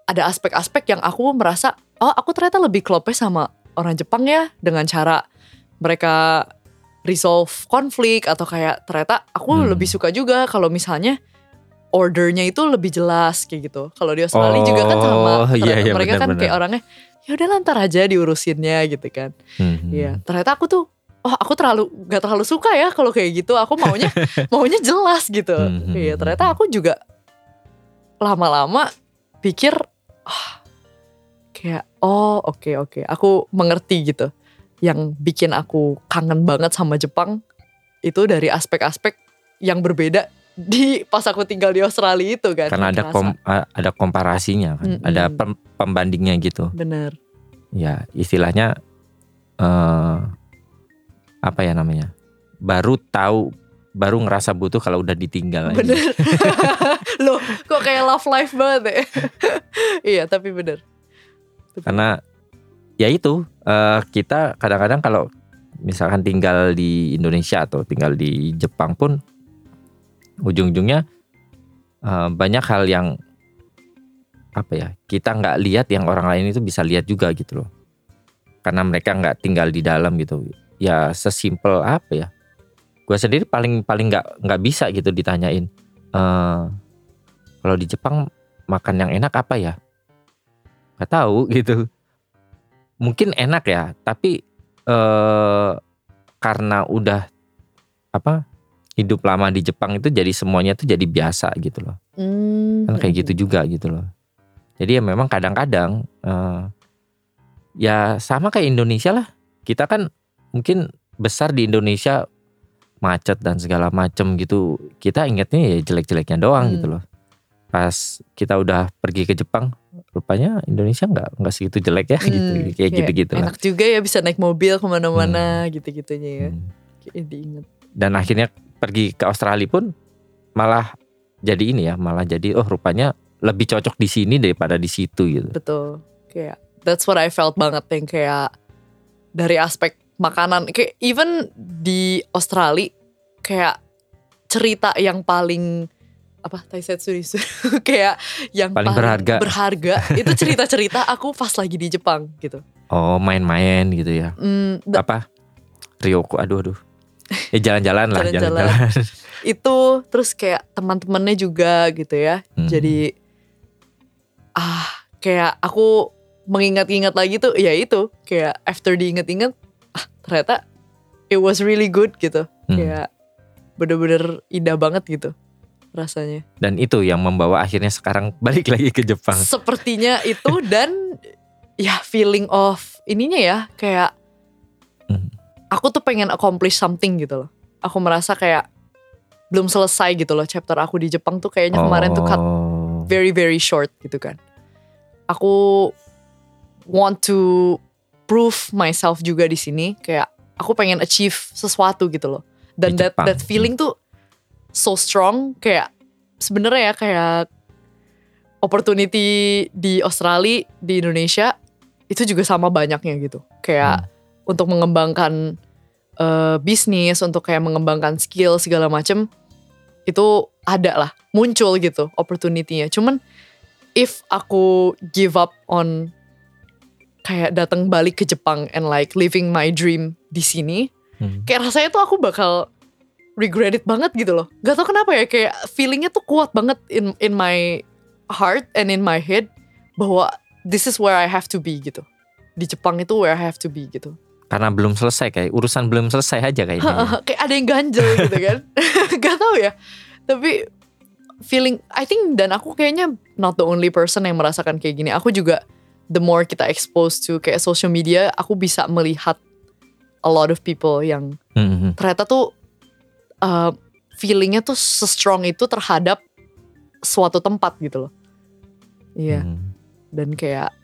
ada aspek-aspek yang aku merasa oh aku ternyata lebih klopnya sama orang Jepang ya dengan cara mereka resolve konflik atau kayak ternyata aku Hmm. lebih suka juga kalau misalnya ordernya itu lebih jelas kayak gitu. Kalau di Australia juga kan sama Oh, iya, iya, mereka kan benar-benar. kayak orangnya ya udah lantar aja diurusinnya gitu kan. hmm, ternyata aku tuh oh aku terlalu gak terlalu suka ya kalau kayak gitu. Aku maunya maunya jelas gitu. Hmm, Iya, hmm, ternyata aku juga lama-lama pikir ah kayak oh oke oke aku mengerti gitu. Yang bikin aku kangen banget sama Jepang itu dari aspek-aspek yang berbeda di pas aku tinggal di Australia itu kan. karena ada kom, ada komparasinya kan Mm-mm. ada pem- pembandingnya gitu bener. ya istilahnya eh apa ya namanya baru tahu baru ngerasa butuh kalau udah ditinggal. Bener. Loh, kok kayak love life banget ya? iya, tapi bener. Karena ya itu eh, kita kadang-kadang kalau misalkan tinggal di Indonesia atau tinggal di Jepang pun ujung-ujungnya eh, banyak hal yang apa ya kita nggak lihat yang orang lain itu bisa lihat juga gitu loh. Karena mereka nggak tinggal di dalam gitu. Ya sesimpel apa ya? Gue sendiri paling paling nggak nggak bisa gitu ditanyain. Eh kalau di Jepang makan yang enak apa ya? Nggak tahu gitu. Mungkin enak ya tapi eh karena udah apa hidup lama di Jepang itu jadi semuanya tuh jadi biasa gitu loh Hmm. kan kayak gitu juga gitu loh jadi ya memang kadang-kadang eh, ya sama kayak Indonesia lah kita kan mungkin besar di Indonesia macet dan segala macem gitu kita ingetnya ya jelek-jeleknya doang Hmm. gitu loh pas kita udah pergi ke Jepang rupanya Indonesia nggak nggak segitu jelek ya gitu Hmm, kayak gitu-gitu lah Enak juga ya bisa naik mobil ke mana-mana gitu-gitunya ya. Hmm. Kayak diinget. dan akhirnya pergi ke Australia pun malah jadi ini ya malah jadi oh rupanya lebih cocok di sini daripada di situ gitu Betul. Kayak that's what I felt banget yang kayak dari aspek makanan kayak even di Australia kayak cerita yang paling apa Taisetsu Risu kayak yang Paling berharga. berharga itu cerita-cerita aku pas lagi di Jepang gitu. Oh main-main gitu ya da- Apa Ryoko aduh aduh Ya jalan-jalan lah Jalan-jalan. itu terus kayak teman-temannya juga gitu ya. Hmm. Jadi ah kayak aku mengingat-ingat lagi tuh ya itu kayak after diinget-inget ah ternyata it was really good gitu. Hmm. Kayak bener-bener indah banget gitu rasanya. Dan itu yang membawa akhirnya sekarang balik lagi ke Jepang Sepertinya itu dan ya feeling of ininya ya kayak Hmm. Aku tuh pengen accomplish something gitu loh. Aku merasa kayak belum selesai gitu loh chapter aku di Jepang tuh kayaknya kemarin tuh cut Oh. very very short gitu kan. Aku want to prove myself juga di sini kayak aku pengen achieve sesuatu gitu loh. Dan Di that Jepang. that feeling tuh so strong kayak sebenarnya ya kayak opportunity di Australia di Indonesia itu juga sama banyaknya gitu. Kayak untuk mengembangkan eh, bisnis, untuk kayak mengembangkan skill segala macem itu ada lah, muncul gitu opportunity-nya. Cuman if aku give up on kayak datang balik ke Jepang and like living my dream di sini, Hmm. kayak rasanya tuh aku bakal regret it banget gitu loh. Gak tau kenapa ya, kayak feelingnya tuh kuat banget in in my heart and in my head bahwa this is where I have to be gitu. Di Jepang itu where I have to be gitu. Karena belum selesai kayak urusan belum selesai aja kayaknya ya. kayak ada yang ganjel gitu kan. Gak tau ya. Tapi feeling, I think dan aku kayaknya not the only person yang merasakan kayak gini. Aku juga the more kita exposed to kayak social media, aku bisa melihat a lot of people yang Hmm, hmm. ternyata tuh uh, feelingnya tuh se-strong itu terhadap suatu tempat gitu loh. Iya. Hmm. Dan kayak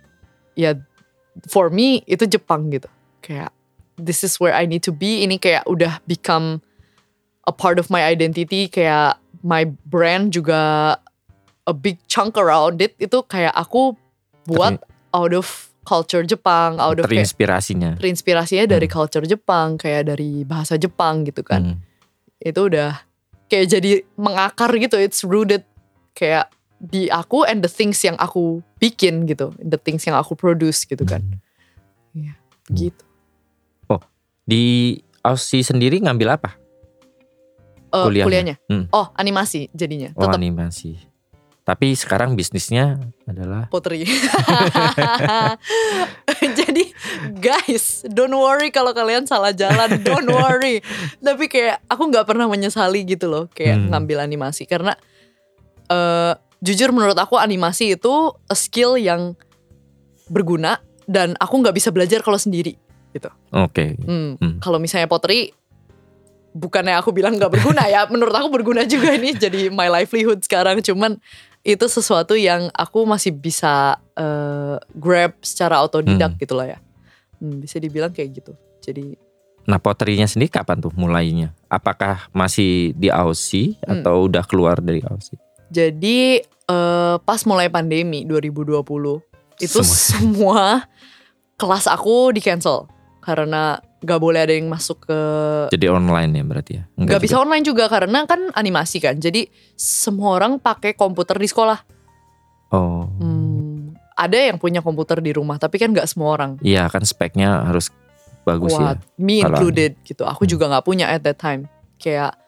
ya for me itu Jepang gitu. Kayak this is where I need to be. Ini kayak udah become a part of my identity. Kayak my brand juga a big chunk around it. Itu kayak aku buat out of culture Jepang, out of kayak Terinspirasinya terinspirasinya dari culture Jepang, kayak dari bahasa Jepang gitu kan. Hmm. Itu udah kayak jadi mengakar gitu. It's rooted kayak di aku and the things yang aku bikin gitu, the things yang aku produce gitu kan. Hmm. Gitu. Di Aussie sendiri ngambil apa? Eh, Kuliahnya. kuliahnya. Hmm. Oh, animasi jadinya. Oh Tetap animasi Tapi sekarang bisnisnya adalah potri. Jadi guys, don't worry kalau kalian salah jalan, don't worry. Tapi kayak aku nggak pernah menyesali gitu loh, kayak Hmm. ngambil animasi karena eh jujur menurut aku animasi itu a skill yang berguna dan aku nggak bisa belajar kalau sendiri gitu. Oke Hmm. Hmm. Kalau misalnya potri, bukannya aku bilang nggak berguna ya, menurut aku berguna juga ini jadi my livelihood sekarang. Cuman itu sesuatu yang aku masih bisa eh, grab secara otodidak Hmm. gitu lah ya. Hmm, bisa dibilang kayak gitu. Jadi Nah poterinya sendiri kapan tuh mulainya? Apakah masih di Aussie Hmm. Atau udah keluar dari Aussie? jadi eh, pas mulai pandemi 2020 itu Semua. semua kelas aku di cancel karena gak boleh ada yang masuk ke Jadi online ya berarti ya? Gak bisa juga. online juga karena kan animasi kan. Jadi semua orang pakai komputer di sekolah. Oh. Hmm, ada yang punya komputer di rumah, tapi kan gak semua orang Iya kan speknya harus bagus ya. kuat. Me included gitu. Aku Hmm. juga nggak punya at that time. Kayak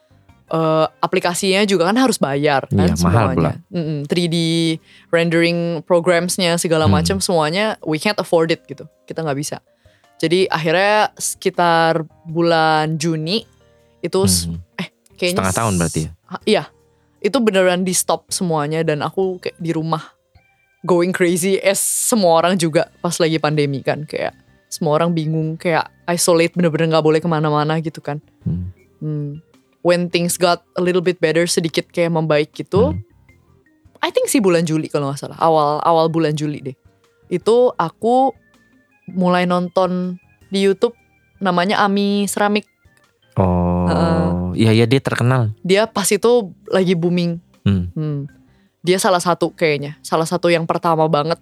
eh, aplikasinya juga kan harus bayar kan Iya, mahal semuanya. Mm-mm, 3D rendering programsnya segala Hmm. macam semuanya we can't afford it gitu. Kita nggak bisa. Jadi akhirnya sekitar bulan Juni itu Hmm. kayaknya Setengah tahun berarti ya? Iya, itu beneran di stop semuanya dan aku kayak di rumah going crazy as semua orang juga pas lagi pandemi kan kayak semua orang bingung kayak isolate bener-bener nggak boleh ke mana-mana gitu kan. Hmm. Hmm. When things got a little bit better sedikit kayak membaik gitu, Hmm. I think sih bulan Juli kalau nggak salah awal awal bulan Juli deh. Itu aku mulai nonton di YouTube namanya Ami Ceramic. Oh, iya iya dia terkenal. Dia pas itu lagi booming Hmm. Hmm. Dia salah satu kayaknya, salah satu yang pertama banget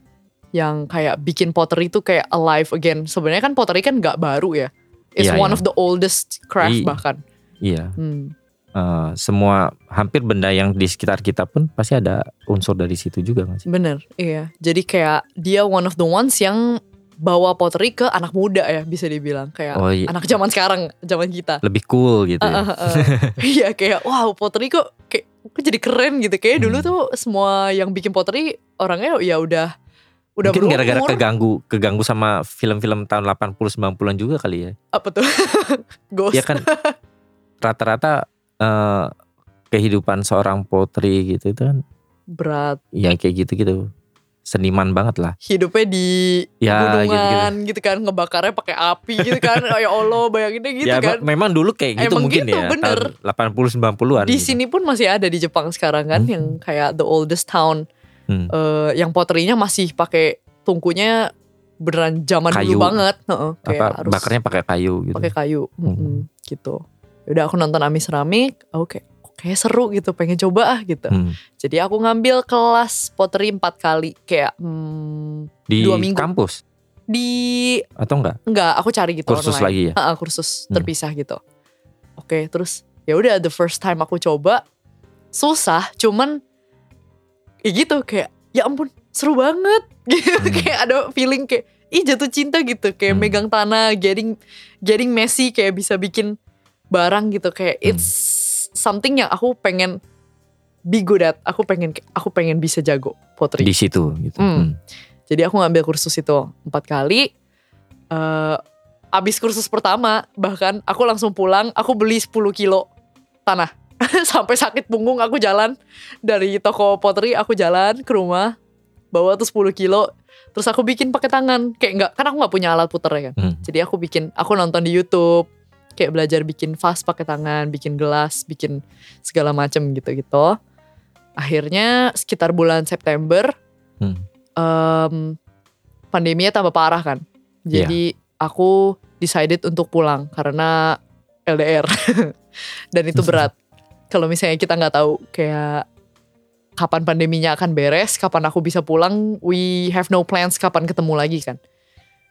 yang kayak bikin pottery itu kayak alive again. Sebenarnya kan pottery kan nggak baru ya. It's Iya, one iya. of the oldest craft Iya. bahkan. Iya. Hmm. Eh, semua hampir benda yang di sekitar kita pun pasti ada unsur dari situ juga kan sih? Bener, iya. Jadi kayak dia one of the ones yang bawa pottery ke anak muda ya bisa dibilang kayak Oh iya. anak zaman sekarang, zaman kita. Lebih cool gitu ya. Ah, ah, ah. Iya kayak wow pottery kok kayak kok jadi keren gitu. Kayak dulu Hmm. tuh semua yang bikin pottery orangnya ya udah udah Mungkin gara-gara keganggu keganggu sama film-film tahun 80 90-an juga kali ya. apa tuh ghost Ya kan rata-rata eh, kehidupan seorang potri gitu itu kan berat ya kayak gitu-gitu. Seniman banget lah. hidupnya di Ya gunungan gitu, kan ngebakarnya pakai api gitu kan ya Allah bayanginnya gitu ya kan me- memang dulu kayak gitu Emang mungkin gitu, ya. bener. Tahun 80 90-an. di gitu. sini pun masih ada di Jepang sekarang kan Hmm. yang kayak the oldest town Hmm. eh, yang potterinya masih pakai tungkunya beneran zaman Kayu. dulu banget Heeh, kayak Apa harus bakarnya pakai kayu gitu. pakai kayu Hmm. Mm-mm, gitu udah aku nonton Ami Ceramik oke kayak seru gitu pengen coba ah gitu Hmm. jadi aku ngambil kelas pottery empat kali kayak hmm, Di Dua minggu. kampus di atau enggak? Enggak, aku cari gitu Kursus online. lagi ya? Ha-ha, kursus Hmm. terpisah gitu. Oke, terus ya udah the first time aku coba susah, cuman ya gitu kayak ya ampun seru banget gitu Hmm. kayak ada feeling kayak ih jatuh cinta gitu kayak Hmm. megang tanah getting getting messy kayak bisa bikin barang gitu kayak Hmm. it's something yang aku pengen be good at aku pengen aku pengen bisa jago pottery Di situ gitu. Hmm. Hmm. jadi aku ngambil kursus itu empat kali. eh abis kursus pertama bahkan aku langsung pulang. Aku beli 10 kilo tanah. Sampai sakit punggung aku jalan dari toko pottery aku jalan ke rumah bawa tuh 10 kilo. Terus aku bikin pakai tangan. Kayak enggak kan aku nggak punya alat puter ya kan. Hmm. Jadi aku bikin aku nonton di YouTube kayak belajar bikin vas pakai tangan, bikin gelas, bikin segala macem gitu-gitu. Akhirnya sekitar bulan September Hmm. em, pandeminya tambah parah kan. Iya. Jadi aku decided untuk pulang karena LDR dan itu berat. Kalau misalnya kita nggak tahu kayak kapan pandeminya akan beres, kapan aku bisa pulang, we have no plans kapan ketemu lagi kan.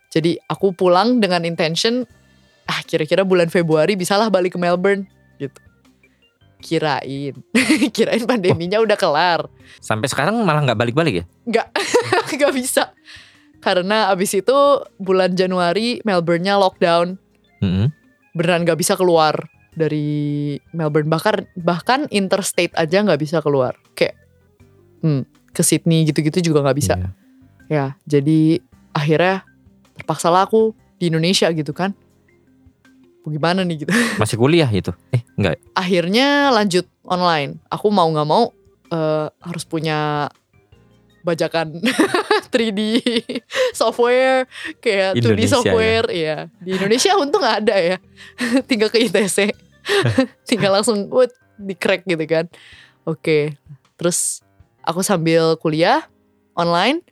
Jadi aku pulang dengan intention ah kira-kira bulan Februari bisalah balik ke Melbourne gitu. Kirain, kirain pandeminya udah kelar. Sampai sekarang malah nggak balik-balik ya? Nggak, nggak bisa. Karena abis itu bulan Januari Melbourne-nya lockdown. Hmm. Beneran nggak bisa keluar dari Melbourne. Bahkan bahkan interstate aja nggak bisa keluar. Kayak hmm, ke Sydney gitu-gitu juga nggak bisa. Iya. Ya, jadi akhirnya terpaksalah aku di Indonesia gitu kan. Bagaimana nih gitu. Masih kuliah itu? Eh enggak. akhirnya lanjut online. Aku mau nggak mau eh, harus punya bajakan 3D software kayak 2D Indonesia software ya. Di Indonesia untung ada ya. Tinggal ke ITC. Tinggal langsung wut di crack gitu kan. Oke. Terus aku sambil kuliah online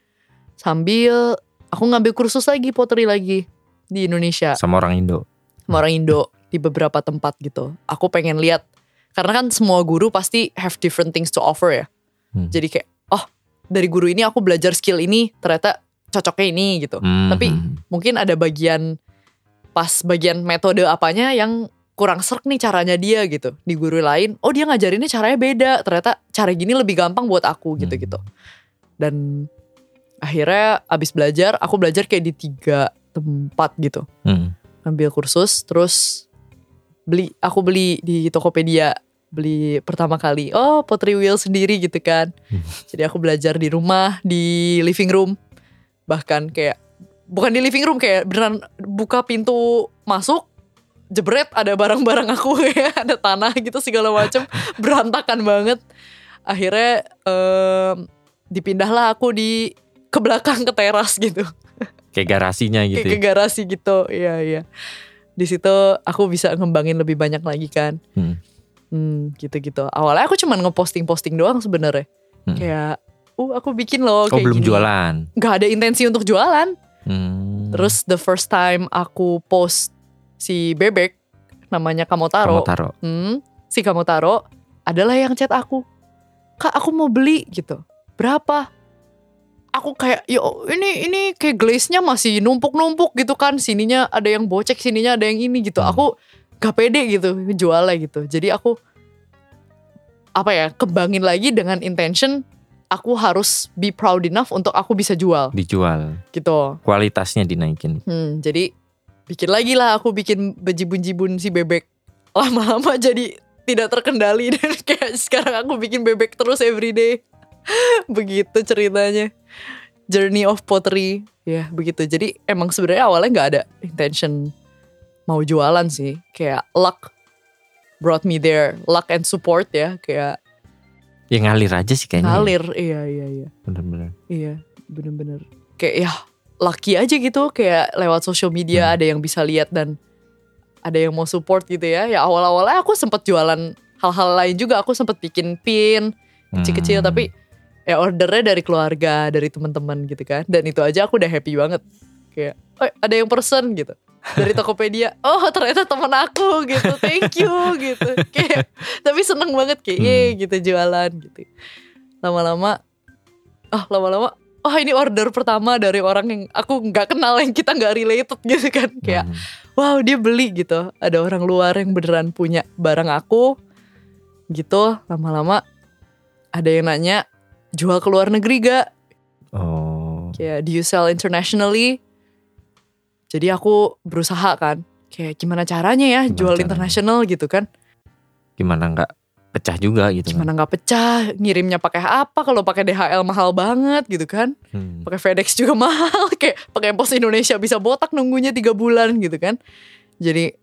sambil aku ngambil kursus lagi pottery lagi di Indonesia Sama orang Indo. Sama orang Indo di beberapa tempat gitu. Aku pengen lihat karena kan semua guru pasti have different things to offer ya. Hmm. Jadi kayak oh dari guru ini aku belajar skill ini ternyata cocoknya ini gitu. Hmm, Tapi hmm. Mungkin ada bagian pas bagian metode apanya yang kurang serk nih caranya dia gitu. Di guru lain, oh dia ngajarinnya caranya beda. Ternyata cara gini lebih gampang buat aku gitu-gitu. Dan akhirnya abis belajar, aku belajar kayak di tiga tempat gitu. Hmm. Ambil kursus, terus beli, aku beli di Tokopedia. Beli pertama kali, oh pottery wheel sendiri gitu kan. Hmm. Jadi aku belajar di rumah, di living room. Bahkan kayak, bukan di living room, kayak beneran buka pintu masuk, jebret ada barang-barang aku ya, ada tanah gitu segala macem, berantakan banget. Akhirnya em, dipindahlah aku di ke belakang ke teras gitu, Kayak garasinya gitu. kayak ke ya. garasi gitu. Iya iya. Di situ aku bisa ngembangin lebih banyak lagi kan. Hmm. Hmm, gitu-gitu. Awalnya aku cuman ngeposting-posting doang sebenarnya. Hmm. Kayak, uh aku bikin loh Oh kayak belum gini. jualan. Gak ada intensi untuk jualan. Hmm. Terus the first time aku post si bebek namanya Kamotaro. kamu taruh. Hmm, si Kamotaro adalah yang chat aku. Kak aku mau beli gitu. Berapa? Aku kayak yo ini ini kayak glaze-nya masih numpuk-numpuk gitu kan. Sininya ada yang bocek, sininya ada yang ini gitu. Hmm. Aku gak pede gitu jualnya gitu. Jadi aku apa ya kembangin lagi dengan intention aku harus be proud enough untuk aku bisa jual Dijual. gitu. Kualitasnya dinaikin. Hmm, jadi bikin lagi lah aku bikin bejibun-jibun si bebek. Lama-lama jadi tidak terkendali dan kayak sekarang aku bikin bebek terus everyday. begitu ceritanya. Journey of pottery. Ya begitu. Jadi emang sebenarnya awalnya nggak ada intention mau jualan sih. Kayak luck brought me there. Luck and support ya. Kayak Ya ngalir aja sih kayaknya. ngalir. Iya, iya, iya. Bener-bener. Iya, bener-bener. Kayak ya lucky aja gitu. Kayak lewat social media Hmm. ada yang bisa lihat dan ada yang mau support gitu ya. Ya awal-awalnya aku sempet jualan hal-hal lain juga. Aku sempet bikin pin kecil-kecil Hmm. tapi ya ordernya dari keluarga, dari teman-teman gitu kan. Dan itu aja aku udah happy banget. Kayak, oh ada yang person gitu. Dari Tokopedia, oh ternyata teman aku gitu, thank you gitu. Kayak, tapi seneng banget kayak, Hmm. Gitu jualan gitu. Lama-lama, ah lama-lama, oh ini order pertama dari orang yang aku nggak kenal yang kita nggak related gitu kan. Kayak, Hmm. wow dia beli gitu. Ada orang luar yang beneran punya barang aku gitu. Lama-lama ada yang nanya jual ke luar negeri gak? Oh. Kayak do you sell internationally? Jadi aku berusaha kan. Kayak gimana caranya ya Gimana jual caranya? internasional gitu kan? Gimana nggak pecah juga gitu kan. Gimana nggak pecah? Ngirimnya pakai apa? Kalau pakai DHL mahal banget gitu kan? Hmm. pakai FedEx juga mahal kayak pakai pos Indonesia bisa botak nunggunya tiga bulan gitu kan jadi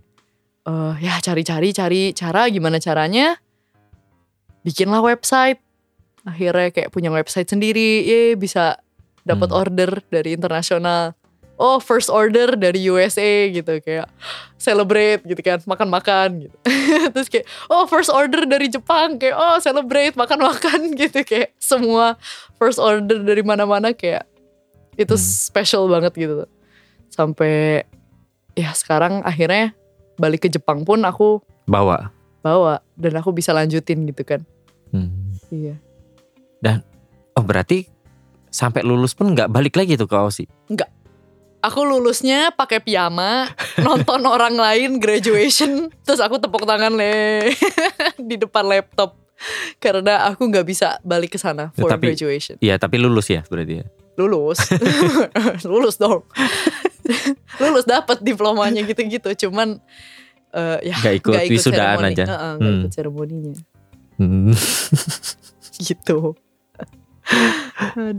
eh ya cari-cari cari cara gimana caranya bikinlah website akhirnya kayak punya website sendiri ye bisa dapat Hmm. order dari internasional oh first order dari USA gitu kayak celebrate gitu kan makan-makan gitu terus kayak oh first order dari Jepang kayak oh celebrate makan-makan gitu kayak semua first order dari mana-mana kayak itu Hmm. special banget gitu sampai ya sekarang akhirnya balik ke Jepang pun aku Bawa. bawa dan aku bisa lanjutin gitu kan Hmm. iya Oh berarti sampai lulus pun nggak balik lagi tuh ke Aussie. aku lulusnya pakai piyama nonton orang lain graduation terus aku tepuk tangan le di depan laptop karena aku nggak bisa balik ke sana Ya, for tapi- graduation Iya tapi lulus ya berarti ya. lulus lulus dong lulus dapat diplomanya gitu-gitu cuman eh, ya Nggak ikut nggak wisudaan seremoni. aja. Heeh, nggak Hmm. ikut seremoninya Hmm. gitu Aduh.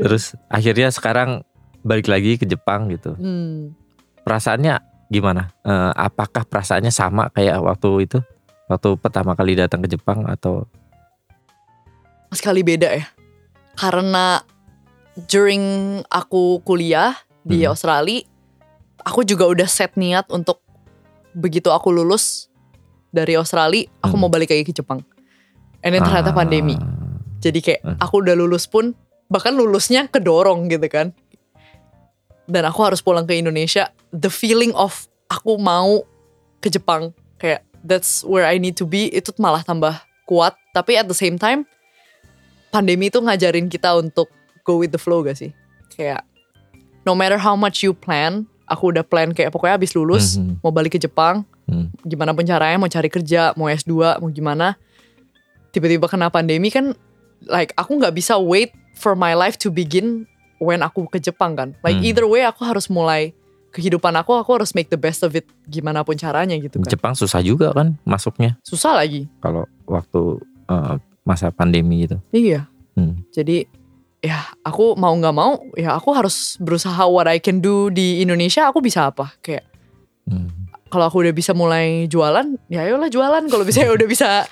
Terus akhirnya sekarang balik lagi ke Jepang gitu. Hmm. Perasaannya gimana? Eh, apakah perasaannya sama kayak waktu itu? Waktu pertama kali datang ke Jepang atau sekali beda ya. Karena during aku kuliah di Hmm. Australia, aku juga udah set niat untuk begitu aku lulus dari Australia, aku Hmm. mau balik lagi ke Jepang. And then ternyata Ah, pandemi. Jadi kayak Hmm. aku udah lulus pun bahkan lulusnya kedorong gitu kan. Dan aku harus pulang ke Indonesia. The feeling of aku mau ke Jepang kayak that's where I need to be itu malah tambah kuat. Tapi at the same time pandemi itu ngajarin kita untuk go with the flow gak sih? Kayak no matter how much you plan, aku udah plan kayak pokoknya abis lulus Mhm. mau balik ke Jepang, Hmm. gimana pun caranya mau cari kerja, mau S2, mau gimana. Tiba-tiba kena pandemi kan like aku nggak bisa wait for my life to begin when aku ke Jepang kan. Like Hmm. either way aku harus mulai kehidupan aku, aku harus make the best of it gimana pun caranya gitu kan. Jepang susah juga kan masuknya Susah lagi. kalau waktu eh, masa pandemi itu. Iya. Hmm. Jadi ya aku mau nggak mau ya aku harus berusaha what I can do di Indonesia aku bisa apa kayak Hmm. kalau aku udah bisa mulai jualan ya ayolah jualan kalau bisa udah bisa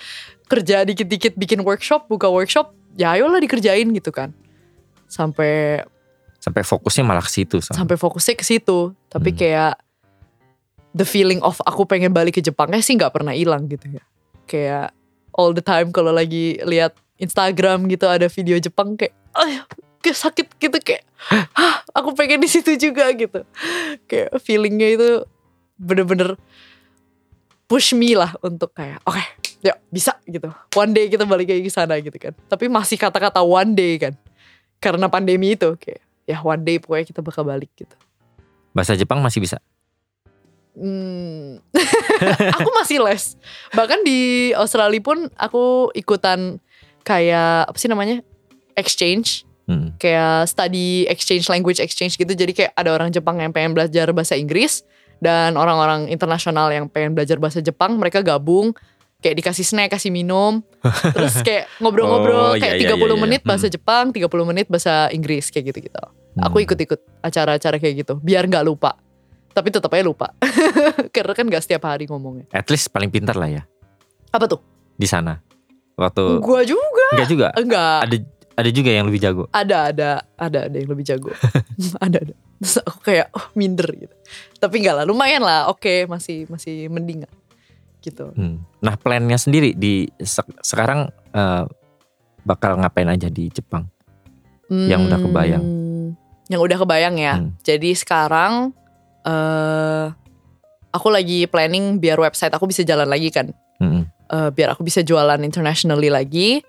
kerja dikit-dikit bikin workshop buka workshop ya ayolah dikerjain gitu kan sampai Sampai fokusnya malah ke situ. Sam. sampai fokusnya ke situ tapi Hmm. kayak the feeling of aku pengen balik ke Jepangnya sih nggak pernah hilang gitu ya kayak all the time kalau lagi lihat Instagram gitu ada video Jepang kayak ayo kayak sakit gitu kayak "Hah, aku pengen di situ juga gitu kayak feelingnya itu bener-bener push me lah untuk kayak oke ya bisa gitu one day kita balik lagi ke sana gitu kan tapi masih kata-kata one day kan karena pandemi itu kayak ya one day pokoknya kita bakal balik gitu Bahasa Jepang masih bisa. Hmm. aku masih les. Bahkan di Australia pun aku ikutan kayak apa sih namanya? exchange, Hmm. kayak study exchange language exchange gitu. Jadi kayak ada orang Jepang yang pengen belajar bahasa Inggris dan orang-orang internasional yang pengen belajar bahasa Jepang, mereka gabung kayak dikasih snack, kasih minum, terus kayak Oh, ngobrol-ngobrol iya, kayak iya, 30 iya, iya. menit bahasa Hmm. Jepang, 30 menit bahasa Inggris kayak gitu-gitu. Aku Hmm. ikut-ikut acara-acara kayak gitu biar nggak lupa. Tapi tetap aja lupa. Karena kan nggak setiap hari ngomongnya. At least paling pintar lah ya Apa tuh? di sana. Waktu Gua juga. enggak juga. Enggak. Ada ada juga yang lebih jago. Ada ada ada ada yang lebih jago. ada ada. Terus aku kayak oh, minder gitu. Tapi enggak lah, lumayan lah. Oke, masih masih mending lah. Gitu. Hmm. Nah plannya sendiri di sek- sekarang eh, bakal ngapain aja di Jepang? Yang udah kebayang. Hmm, Yang udah kebayang ya. Hmm. Jadi sekarang eh aku lagi planning biar website aku bisa jalan lagi kan. Hmm. eh, biar aku bisa jualan internationally lagi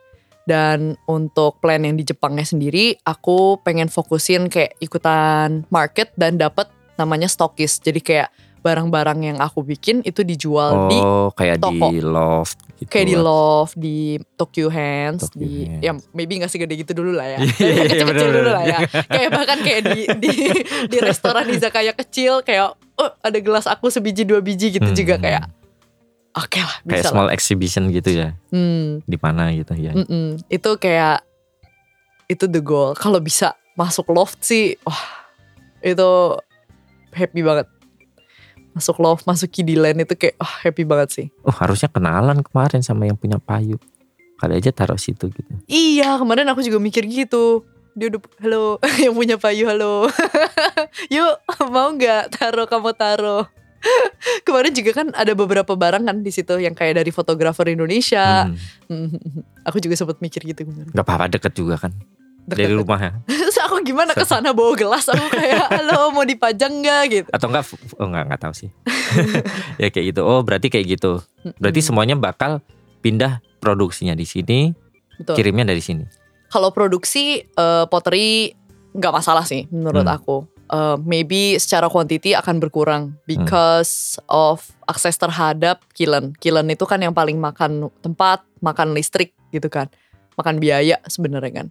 dan untuk plan yang di Jepangnya sendiri aku pengen fokusin kayak ikutan market dan dapat namanya stockist jadi kayak barang-barang yang aku bikin itu dijual di Oh kayak toko. di loft gitu. kayak di Love di Tokyo Hands Tokyo di Hands. ya maybe nggak segede gitu dulu lah ya Iya, iya, iya, kecil-kecil dulu lah ya kayak bahkan kayak di di di restoran izakaya kecil kayak oh ada gelas aku sebiji dua biji gitu Hmm. juga kayak oke lah Kayak bisa lah small exhibition gitu ya hmm. di mana gitu ya. Mm-mm. Itu kayak itu the goal. Kalau bisa masuk loft sih, wah itu happy banget. Masuk loft, masuk Kidiland itu kayak wah happy banget sih. Oh harusnya kenalan kemarin sama yang punya payu. Kali aja taruh situ gitu. Iya kemarin aku juga mikir gitu. Dia udah halo yang punya payu halo. Yuk mau nggak taruh kamu taruh. kemarin juga kan ada beberapa barang kan di situ yang kayak dari fotografer Indonesia. Hmm. aku juga sempat mikir gitu. Gak apa-apa deket juga kan dari Deket-deket. rumah ya. Terus aku gimana ke sana bawa gelas aku kayak halo mau dipajang nggak gitu. Atau enggak? Oh enggak enggak tahu sih. ya kayak gitu. Oh berarti kayak gitu. Berarti Mm, semuanya bakal pindah produksinya di sini, betul. kirimnya dari sini. Kalau produksi eh, pottery nggak masalah sih menurut Hmm. aku. Eh, maybe secara quantity akan berkurang because of akses terhadap kiln. Kiln itu kan yang paling makan tempat, makan listrik gitu kan, makan biaya sebenarnya kan.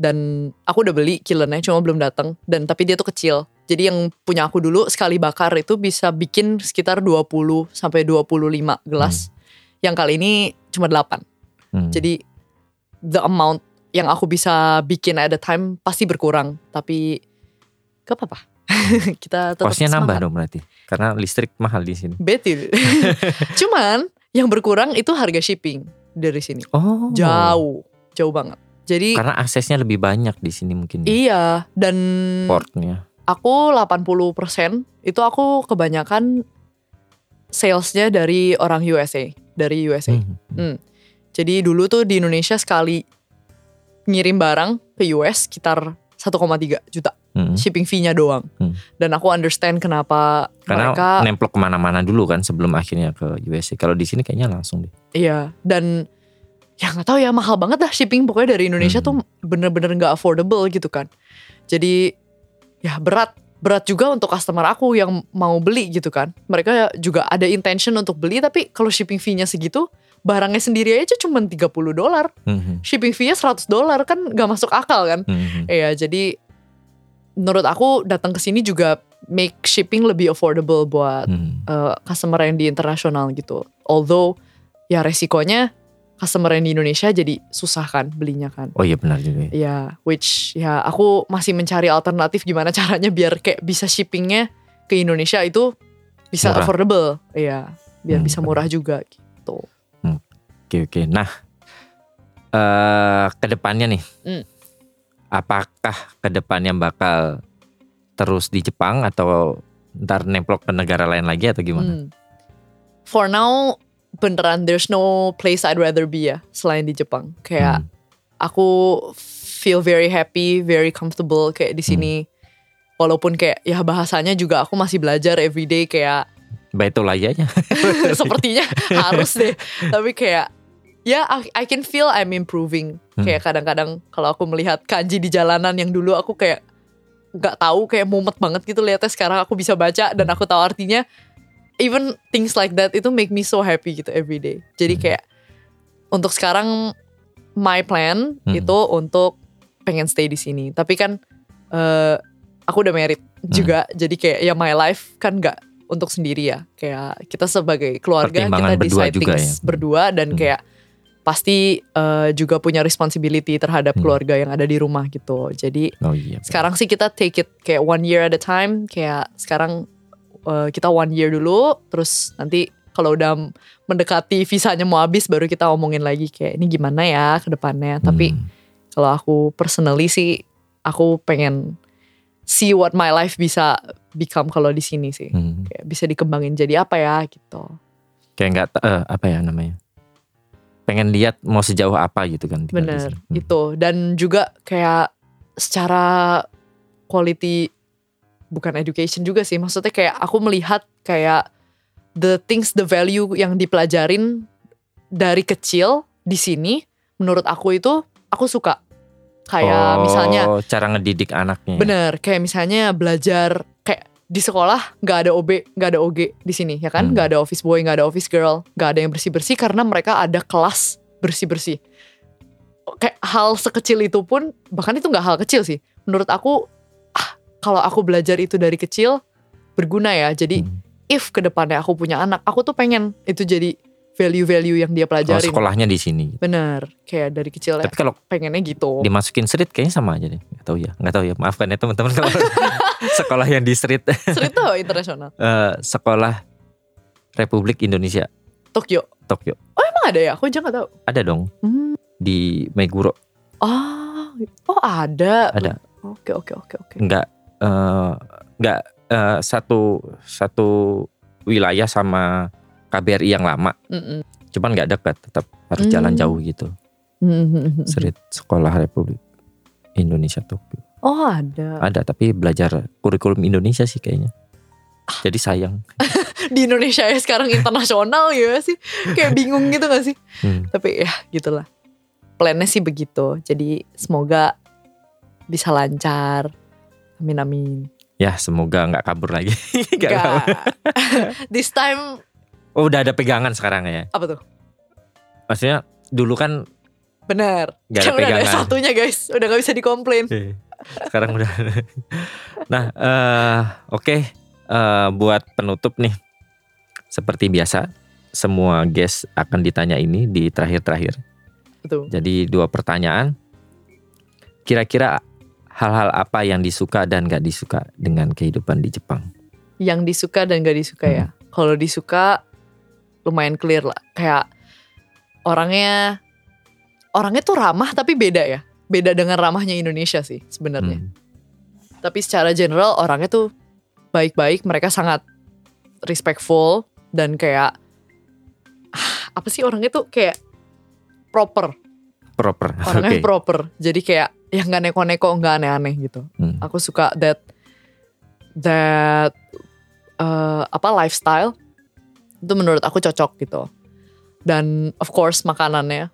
Dan aku udah beli kilnnya cuma belum datang dan tapi dia tuh kecil. Jadi yang punya aku dulu sekali bakar itu bisa bikin sekitar 20 sampai 25 gelas. Yang kali ini cuma 8. Hmm. Jadi the amount yang aku bisa bikin at a time pasti berkurang. Tapi gak apa-apa. Kita tetap Costnya nambah dong berarti. Karena listrik mahal di sini. Betul. Cuman yang berkurang itu harga shipping dari sini. Oh. Jauh, jauh banget. Jadi Karena aksesnya lebih banyak di sini mungkin. ya, iya dan Portnya. aku 80% itu aku kebanyakan salesnya dari orang USA, dari USA. Hmm. Jadi dulu tuh di Indonesia sekali ngirim barang ke US sekitar 1,3 juta Hmm. shipping fee-nya doang. Hmm. Dan aku understand kenapa Karena mereka nemplok ke mana-mana dulu kan sebelum akhirnya ke USA. Kalau di sini kayaknya langsung deh. iya dan ya nggak tahu ya mahal banget dah shipping pokoknya dari Indonesia Hmm. tuh bener-bener nggak affordable gitu kan. Jadi ya berat berat juga untuk customer aku yang mau beli gitu kan. Mereka juga ada intention untuk beli tapi kalau shipping fee-nya segitu, barangnya sendiri aja cuma 30 dolar. Mhm. Shipping fee-nya 100 dolar kan gak masuk akal kan. Mhm. Iya, jadi menurut aku datang ke sini juga make shipping lebih affordable buat Mhm. uh, customer yang di internasional gitu. Although ya resikonya customer yang di Indonesia jadi susah kan belinya kan. Oh iya benar juga. ya. Ya, which ya aku masih mencari alternatif gimana caranya biar kayak bisa shippingnya ke Indonesia itu bisa Murah. affordable. Iya, biar Hmm, bisa murah juga gitu. Oke oke. Nah, eh ke depannya nih, Hmm. apakah ke depannya bakal terus di Jepang atau ntar nemplok ke negara lain lagi atau gimana? Hmm. For now beneran there's no place I'd rather be ya selain di Jepang. Kayak Hmm. aku feel very happy, very comfortable kayak di sini. Walaupun kayak ya bahasanya juga aku masih belajar everyday kayak lagi aja. sepertinya harus deh. Tapi kayak ya I, I can feel I'm improving. Hmm. Kayak kadang-kadang kalau aku melihat kanji di jalanan yang dulu aku kayak nggak tahu kayak mumet banget gitu lihatnya sekarang aku bisa baca dan aku tahu artinya. Even things like that itu make me so happy gitu every day. Jadi Hmm. kayak untuk sekarang my plan Hmm. itu untuk pengen stay di sini. Tapi kan eh aku udah married Hmm. juga. Jadi kayak ya my life kan nggak untuk sendiri ya. Kayak kita sebagai keluarga kita berdua decide juga things ya. berdua dan Hmm. kayak pasti eh, juga punya responsibility terhadap Hmm. keluarga yang ada di rumah gitu. Jadi Oh iya. sekarang sih kita take it kayak one year at a time. Kayak sekarang eh, kita one year dulu, terus nanti kalau udah mendekati visanya mau habis baru kita omongin lagi kayak ini gimana ya ke depannya. Tapi Hmm. kalau aku personally sih aku pengen see what my life bisa become kalau di sini sih. Hmm. Kayak bisa dikembangin jadi apa ya gitu. kayak nggak eh, apa ya namanya? Pengen lihat mau sejauh apa gitu kan. Bener. Hmm. itu dan juga kayak secara quality bukan education juga sih maksudnya kayak aku melihat kayak the things the value yang dipelajarin dari kecil di sini menurut aku itu aku suka kayak Oh, misalnya cara ngedidik anaknya. bener kayak misalnya belajar kayak di sekolah nggak ada OB nggak ada OG di sini ya kan Hmm. nggak ada office boy nggak ada office girl nggak ada yang bersih bersih karena mereka ada kelas bersih bersih kayak hal sekecil itu pun bahkan itu nggak hal kecil sih menurut aku kalau aku belajar itu dari kecil berguna ya jadi Hmm. if ke depannya aku punya anak aku tuh pengen itu jadi value-value yang dia Kalau pelajarin sekolahnya di sini. bener kayak dari kecil ya Tapi kalau pengennya gitu dimasukin street kayaknya sama aja deh. Gak tahu ya, nggak tahu ya. Maafkan ya teman-teman kalau sekolah yang di street. Street tuh internasional Eh, sekolah Republik Indonesia Tokyo Tokyo. emang ada ya aku aja nggak tahu Ada dong Hmm. di Meguro. Oh, oh ada. Ada. Oke oke oke oke. Nggak eh, nggak eh, satu satu wilayah sama KBRI yang lama. Mm-mm. Cuman nggak dekat, tetap harus Hmm. jalan jauh gitu. Mhm. Street Sekolah Republik Indonesia Tokyo. Oh ada. Ada tapi belajar kurikulum Indonesia sih kayaknya. Jadi sayang. Di Indonesia ya sekarang internasional ya sih. Kayak bingung gitu gak sih? Hmm. Tapi ya gitulah. Plannya sih begitu. Jadi semoga bisa lancar. Amin amin. Ya semoga nggak kabur lagi. Nggak tahu. Enggak. This time Oh udah ada pegangan sekarang ya. apa tuh? Maksudnya dulu kan Bener. Nggak ada Kan udah ada pegangan. satunya guys. Udah gak bisa dikomplain. sekarang udah. nah eh oke Eh, buat penutup nih seperti biasa semua guest akan ditanya ini di terakhir-terakhir. Betul. Jadi dua pertanyaan. Kira-kira hal-hal apa yang disuka dan gak disuka dengan kehidupan di Jepang? Yang disuka dan gak disuka ya. Hmm. Kalau disuka lumayan clear lah. Kayak orangnya orangnya tuh ramah tapi beda ya. Beda dengan ramahnya Indonesia sih sebenarnya. Hmm. Tapi secara general orangnya tuh baik-baik, mereka sangat respectful dan kayak ah, apa sih orangnya tuh kayak proper, Proper. orangnya Oke. proper. Jadi kayak ya nggak neko-neko, nggak aneh-aneh gitu. Hmm. Aku suka that that eh, apa lifestyle itu menurut aku cocok gitu. Dan of course makanannya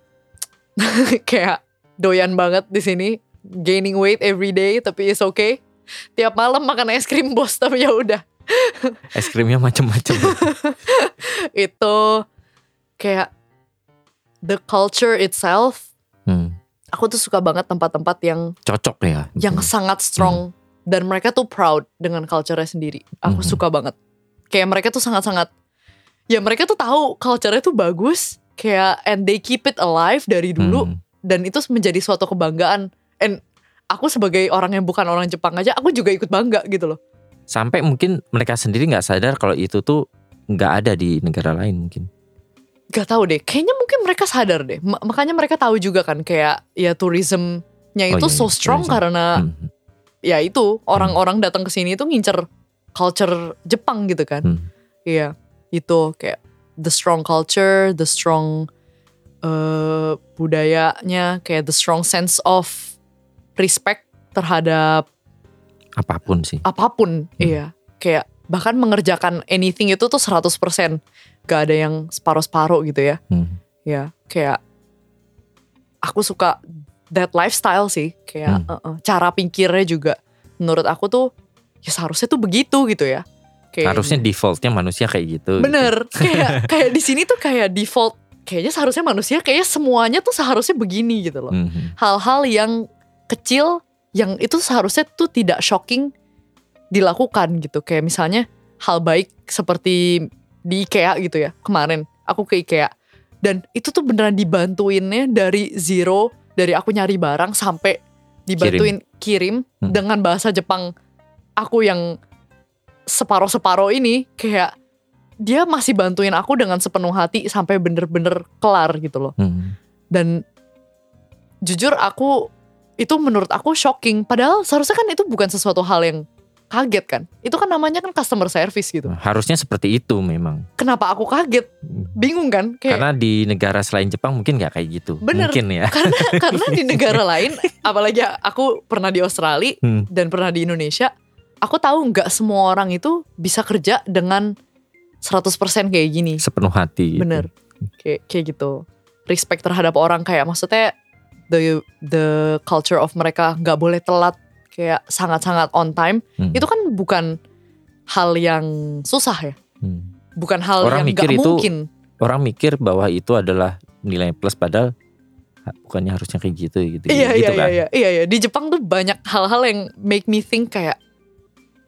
kayak doyan banget di sini, gaining weight every day tapi it's okay. tiap malam makan es krim bos tapi ya udah Es krimnya macem-macem. itu kayak the culture itself aku tuh suka banget tempat-tempat yang Cocok ya. yang sangat strong dan mereka tuh proud dengan culture-nya sendiri. Aku Mhm. suka banget. Kayak mereka tuh sangat-sangat ya mereka tuh tahu culture-nya tuh bagus kayak and they keep it alive dari dulu Hmm, dan itu menjadi suatu kebanggaan. And aku sebagai orang yang bukan orang Jepang aja aku juga ikut bangga gitu loh. Sampai mungkin mereka sendiri nggak sadar kalau itu tuh nggak ada di negara lain mungkin. Gak tahu deh, kayaknya mungkin mereka sadar deh. Ma- makanya mereka tahu juga kan kayak ya tourismnya itu iya, so iya, strong tourism. karena Hmm, ya itu orang-orang datang ke sini itu ngincer culture Jepang gitu kan. hmm. Iya, itu kayak the strong culture, the strong eh, budayanya, kayak the strong sense of respect terhadap Apa pun sih. apa pun. Iya, kayak bahkan mengerjakan anything itu tuh 100%. Gak ada yang separuh-separuh gitu ya. Hmm. Ya, kayak aku suka that lifestyle sih. Kayak Hmm. eh, eh, cara pikirnya juga menurut aku tuh ya seharusnya tuh begitu gitu ya. Kayak Harusnya defaultnya manusia kayak gitu. Bener, kayak kayak di sini tuh kayak default kayaknya seharusnya manusia kayaknya semuanya tuh seharusnya begini gitu loh. Gitu. Hmm, Hal-hal yang kecil yang itu seharusnya tuh tidak shocking dilakukan gitu. Kayak misalnya hal baik seperti di IKEA gitu ya. Kemarin aku ke IKEA dan itu tuh beneran dibantuinnya dari zero dari aku nyari barang sampai dibantuin kirim, Hmm. dengan bahasa Jepang aku yang separoh-separoh ini kayak dia masih bantuin aku dengan sepenuh hati sampai bener-bener kelar gitu loh. hmm. Dan jujur aku itu menurut aku shocking. Padahal seharusnya kan itu bukan sesuatu hal yang kaget kan. Itu kan namanya kan customer service gitu. Harusnya seperti itu memang. Kenapa aku kaget? Bingung kan? Kayak Karena di negara selain Jepang mungkin nggak kayak gitu. Bener. Mungkin ya. karena karena di negara lain, apalagi aku pernah di Australia Hmm. dan pernah di Indonesia, aku tahu nggak semua orang itu bisa kerja dengan 100% kayak gini. Sepenuh hati. gitu. Bener. Kayak kayak gitu. Respect terhadap orang kayak maksudnya the the culture of mereka nggak boleh telat kayak sangat-sangat on time. Hmm. Itu kan bukan hal yang susah ya. Hmm. Bukan hal Orang yang mikir nggak itu mungkin. Orang mikir bahwa itu adalah nilai plus padahal ha- bukannya harusnya kayak gitu gitu. Iya gitu iya kan. iya iya iya di Jepang tuh banyak hal-hal yang make me think kayak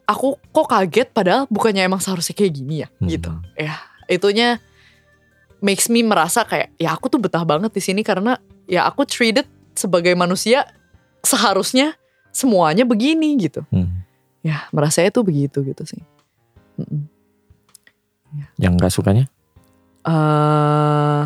aku kok kaget padahal bukannya emang seharusnya kayak gini ya Hmm. gitu. Ya, itunya makes me merasa kayak ya aku tuh betah banget di sini karena ya aku treated sebagai manusia seharusnya semuanya begini gitu. Hmm. Ya, merasanya tuh begitu gitu sih. Mm-mm. Yang nggak sukanya? eh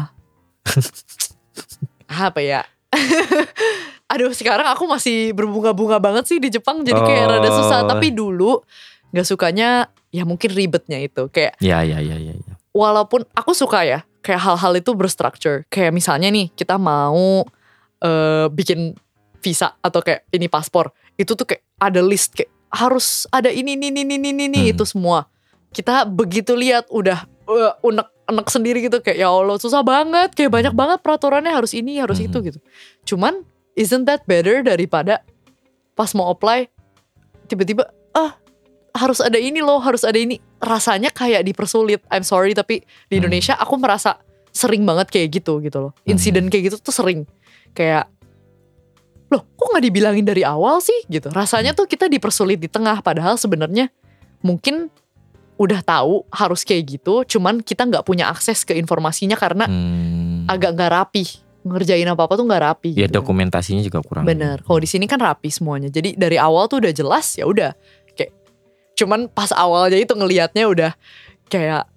apa ya? Aduh sekarang aku masih berbunga-bunga banget sih di Jepang jadi kayak Oh. rada susah tapi dulu nggak sukanya ya mungkin ribetnya itu kayak Ya ya ya ya. ya. walaupun aku suka ya kayak hal-hal itu berstruktur kayak misalnya nih kita mau eh, bikin visa atau kayak ini paspor itu tuh kayak ada list kayak harus ada ini ini ini ini ini, Hmm. itu semua. Kita begitu lihat udah uh, unek unek sendiri gitu kayak ya Allah susah banget kayak banyak banget peraturannya harus ini harus Hmm. itu gitu. Cuman isn't that better daripada pas mau apply tiba-tiba ah harus ada ini loh harus ada ini. Rasanya kayak dipersulit I'm sorry tapi di Hmm. Indonesia aku merasa sering banget kayak gitu gitu loh. Insiden kayak gitu tuh sering. Kayak loh kok nggak dibilangin dari awal sih gitu rasanya tuh kita dipersulit di tengah padahal sebenarnya mungkin udah tahu harus kayak gitu cuman kita nggak punya akses ke informasinya karena Hmm. agak nggak rapi ngerjain apa apa tuh nggak rapi Ya gitu. dokumentasinya juga kurang. Bener. Kalau di sini kan rapi semuanya. Jadi dari awal tuh udah jelas ya udah. Kayak cuman pas awal aja itu ngelihatnya udah kayak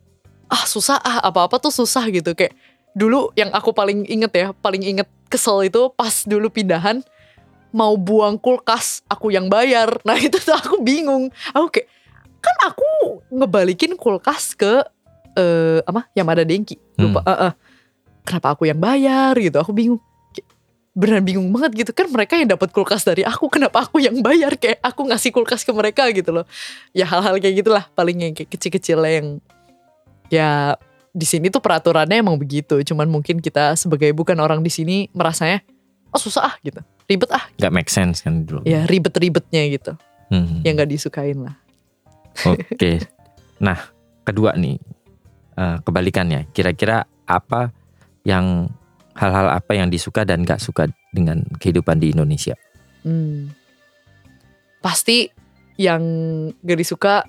ah susah ah apa-apa tuh susah gitu kayak dulu yang aku paling inget ya, paling inget kesel itu pas dulu pindahan mau buang kulkas aku yang bayar. Nah itu tuh aku bingung. Aku kayak kan aku ngebalikin kulkas ke eh apa Yamada Denki. Lupa. eh, eh. Kenapa aku yang bayar gitu? Aku bingung beneran bingung banget gitu kan mereka yang dapat kulkas dari aku kenapa aku yang bayar kayak aku ngasih kulkas ke mereka gitu loh ya hal-hal kayak gitulah paling yang kayak kecil-kecil yang ya di sini tuh peraturannya emang begitu cuman mungkin kita sebagai bukan orang di sini merasanya oh susah ah gitu ribet ah Gak make sense kan dulu. ya ribet-ribetnya gitu Hmm. yang nggak disukain lah. Oke. Nah, kedua nih eh, kebalikannya. Kira-kira apa yang hal-hal apa yang disuka dan gak suka dengan kehidupan di Indonesia? Hmm. Pasti yang gak disuka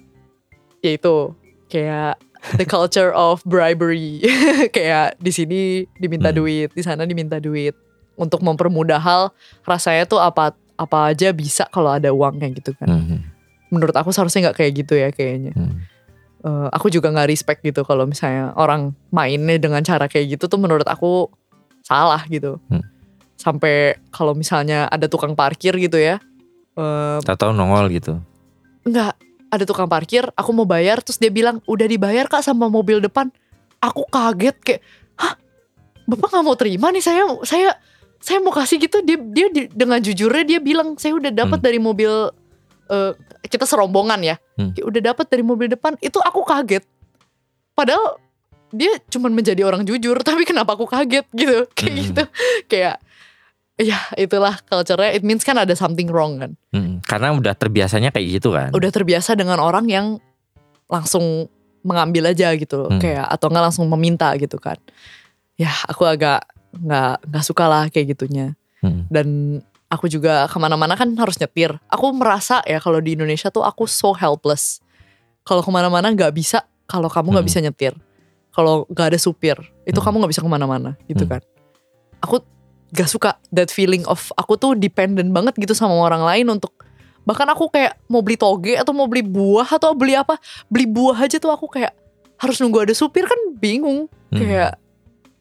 yaitu kayak the culture of bribery. kayak di sini diminta Hmm. duit, di sana diminta duit. Untuk mempermudah hal, rasanya tuh apa apa aja bisa kalau ada uang kayak gitu kan. Hmm. Menurut aku seharusnya nggak kayak gitu ya kayaknya. Hmm. Eh, aku juga nggak respect gitu kalau misalnya orang mainnya dengan cara kayak gitu tuh menurut aku salah gitu. Hmm. Sampai kalau misalnya ada tukang parkir gitu ya, eh, Tahu-tahu nongol gitu. Enggak, ada tukang parkir, aku mau bayar terus dia bilang udah dibayar kak sama mobil depan. Aku kaget kayak, hah, bapak nggak mau terima nih saya, saya, saya mau kasih gitu. Dia dia di- dengan jujurnya dia bilang saya udah dapat Hmm. dari mobil eh, kita serombongan ya, Hmm. Kayak udah dapat dari mobil depan. Itu aku kaget. Padahal dia cuman menjadi orang jujur, tapi kenapa aku kaget gitu, kayak Hmm. gitu, kayak. Ya itulah culture-nya It means kan ada something wrong kan Hmm. Karena udah terbiasanya kayak gitu kan. udah terbiasa dengan orang yang langsung mengambil aja gitu Hmm. kayak atau nggak langsung meminta gitu kan ya aku agak nggak nggak suka lah kayak gitunya Hmm. dan aku juga ke mana-mana kan harus nyetir aku merasa ya kalau di Indonesia tuh aku so helpless kalau ke mana-mana nggak bisa kalau kamu nggak Hmm. bisa nyetir kalau nggak ada supir itu Hmm. kamu nggak bisa ke mana-mana gitu Hmm. kan aku gak suka that feeling of aku tuh dependent banget gitu sama orang lain untuk bahkan aku kayak mau beli toge atau mau beli buah atau beli apa beli buah aja tuh aku kayak harus nunggu ada supir kan bingung Hmm. kayak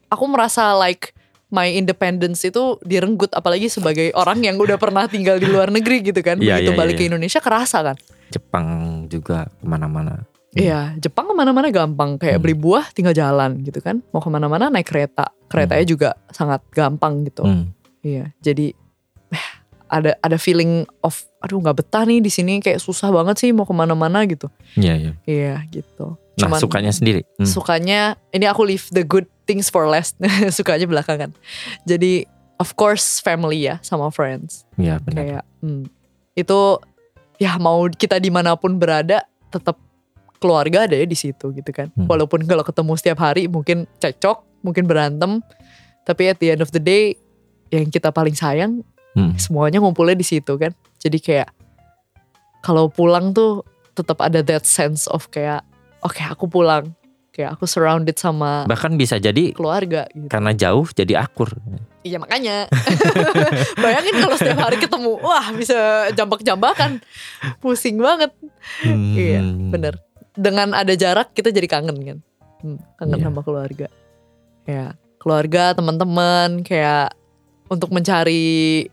aku merasa like my independence itu direnggut apalagi sebagai orang yang udah pernah tinggal di luar negeri gitu kan Iya, begitu iya, balik iya. ke Indonesia kerasa kan Jepang juga ke mana-mana. Iya, Jepang ke mana-mana gampang. Kayak Hmm. beli buah tinggal jalan gitu kan. Mau ke mana-mana naik kereta. Keretanya juga sangat gampang gitu. Hmm. Iya, jadi eh, ada ada feeling of aduh nggak betah nih di sini kayak susah banget sih mau ke mana-mana gitu. Iya, iya. Iya gitu. Nah, sukanya sendiri. Hmm. Sukanya ini aku leave the good things for last. sukanya belakangan. Jadi of course family ya sama friends. Iya, benar. Kayak hmm, itu ya mau kita di mana pun berada tetap keluarga ada ya di situ gitu kan. Hmm. Walaupun kalau ketemu setiap hari mungkin cekcok, mungkin berantem, tapi at the end of the day yang kita paling sayang Hmm. semuanya ngumpulnya di situ kan. Jadi kayak kalau pulang tuh tetap ada that sense of kayak oke aku pulang, kayak aku surrounded sama Bahkan bisa jadi keluarga gitu. karena jauh jadi akur. Iya makanya Bayangin kalau setiap hari ketemu Wah bisa jambak-jambakan Pusing banget Hmm. Iya bener Dengan ada jarak kita jadi kangen kan Hmm, Kangen Iya. sama keluarga Ya keluarga teman-teman Kayak Untuk mencari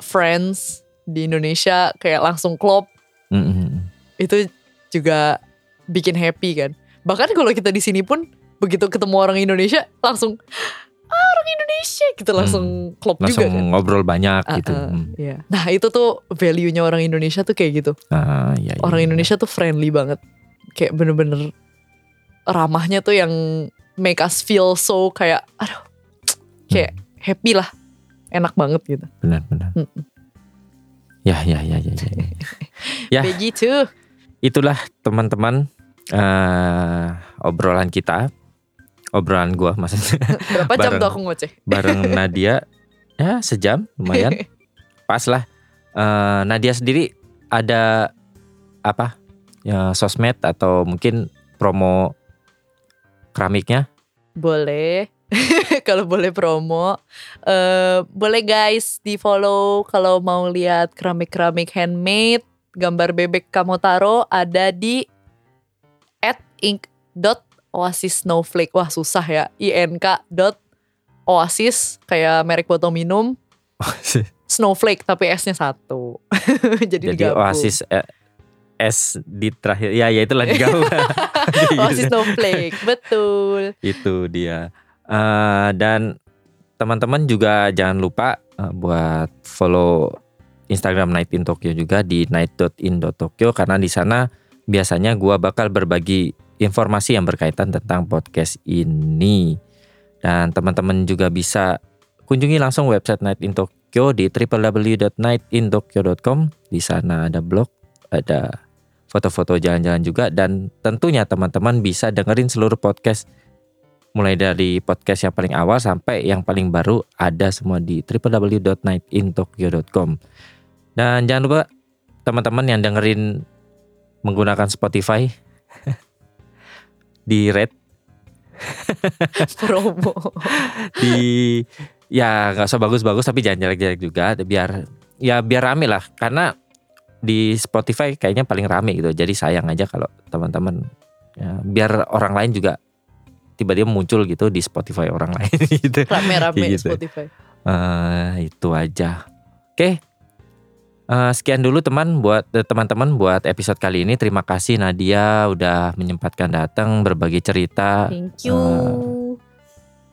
Friends Di Indonesia Kayak langsung klop Hmm, hmm, hmm. Itu juga Bikin happy kan Bahkan kalau kita di sini pun Begitu ketemu orang Indonesia Langsung Ah orang Indonesia Gitu langsung klop juga Langsung kan ngobrol banyak Ah, gitu. ah, Hmm. iya. Nah itu tuh value-nya orang Indonesia tuh kayak gitu. Ah, iya, iya, Orang iya. Indonesia tuh friendly banget. Kayak bener-bener ramahnya tuh yang make us feel so kayak aduh kayak happy lah. Enak banget gitu. benar benar. Mm-mm. Ya ya ya ya ya. ya. Ya. Begitu. Itulah teman-teman eh, obrolan kita. Obrolan gua maksudnya Berapa jam Bareng. tuh aku ngoceh? bareng Nadia. Ya, sejam lumayan. Pas lah. Eh, Nadia sendiri ada apa? Ya, sosmed atau mungkin promo keramiknya? boleh. kalau boleh promo. eh boleh guys di follow kalau mau lihat keramik-keramik handmade. Gambar bebek Kamotaro ada di at ink dot oasis snowflake. Wah susah ya. ink dot oasis kayak merek botol minum. Snowflake tapi S-nya satu. Jadi, Jadi digabung. Oasis eh, S di terakhir. Ya, ya itulah digabung. Oasis Snowflake. Betul. itu dia Eh, dan teman-teman juga jangan lupa eh, buat follow Instagram Night in Tokyo juga di night.in.tokyo karena di sana biasanya gua bakal berbagi informasi yang berkaitan tentang podcast ini. Dan teman-teman juga bisa kunjungi langsung website Night in Tokyo di www.nightintokyo.com di sana ada blog ada foto-foto jalan-jalan juga dan tentunya teman-teman bisa dengerin seluruh podcast mulai dari podcast yang paling awal sampai yang paling baru ada semua di www.nightintokyo.com. Dan jangan lupa teman-teman yang dengerin menggunakan Spotify di rate. Promo. Di ya nggak usah bagus-bagus tapi jangan jelek-jelek juga biar ya biar rame lah. Karena di Spotify kayaknya paling rame gitu. Jadi sayang aja kalau teman-teman ya, biar orang lain juga tiba-tiba muncul gitu di Spotify orang lain gitu. Rame-rame Gitu. Spotify. Eh, itu aja. Oke. Eh, sekian dulu teman buat eh, teman-teman buat episode kali ini. Terima kasih Nadia udah menyempatkan datang berbagi cerita. Thank you. Eh,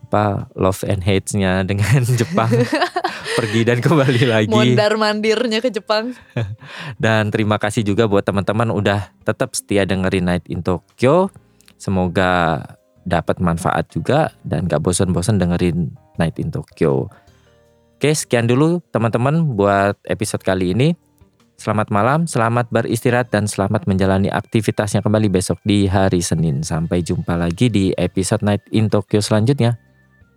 apa love and hate-nya dengan Jepang. Pergi dan kembali lagi. Mondar mandirnya ke Jepang. Dan terima kasih juga buat teman-teman udah tetap setia dengerin Night in Tokyo. Semoga dapat manfaat juga dan gak bosan-bosan dengerin Night in Tokyo oke sekian dulu teman-teman buat episode kali ini Selamat malam, selamat beristirahat dan selamat menjalani aktivitasnya kembali besok di hari Senin. Sampai jumpa lagi di episode Night in Tokyo selanjutnya.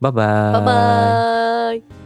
Bye-bye. bye bye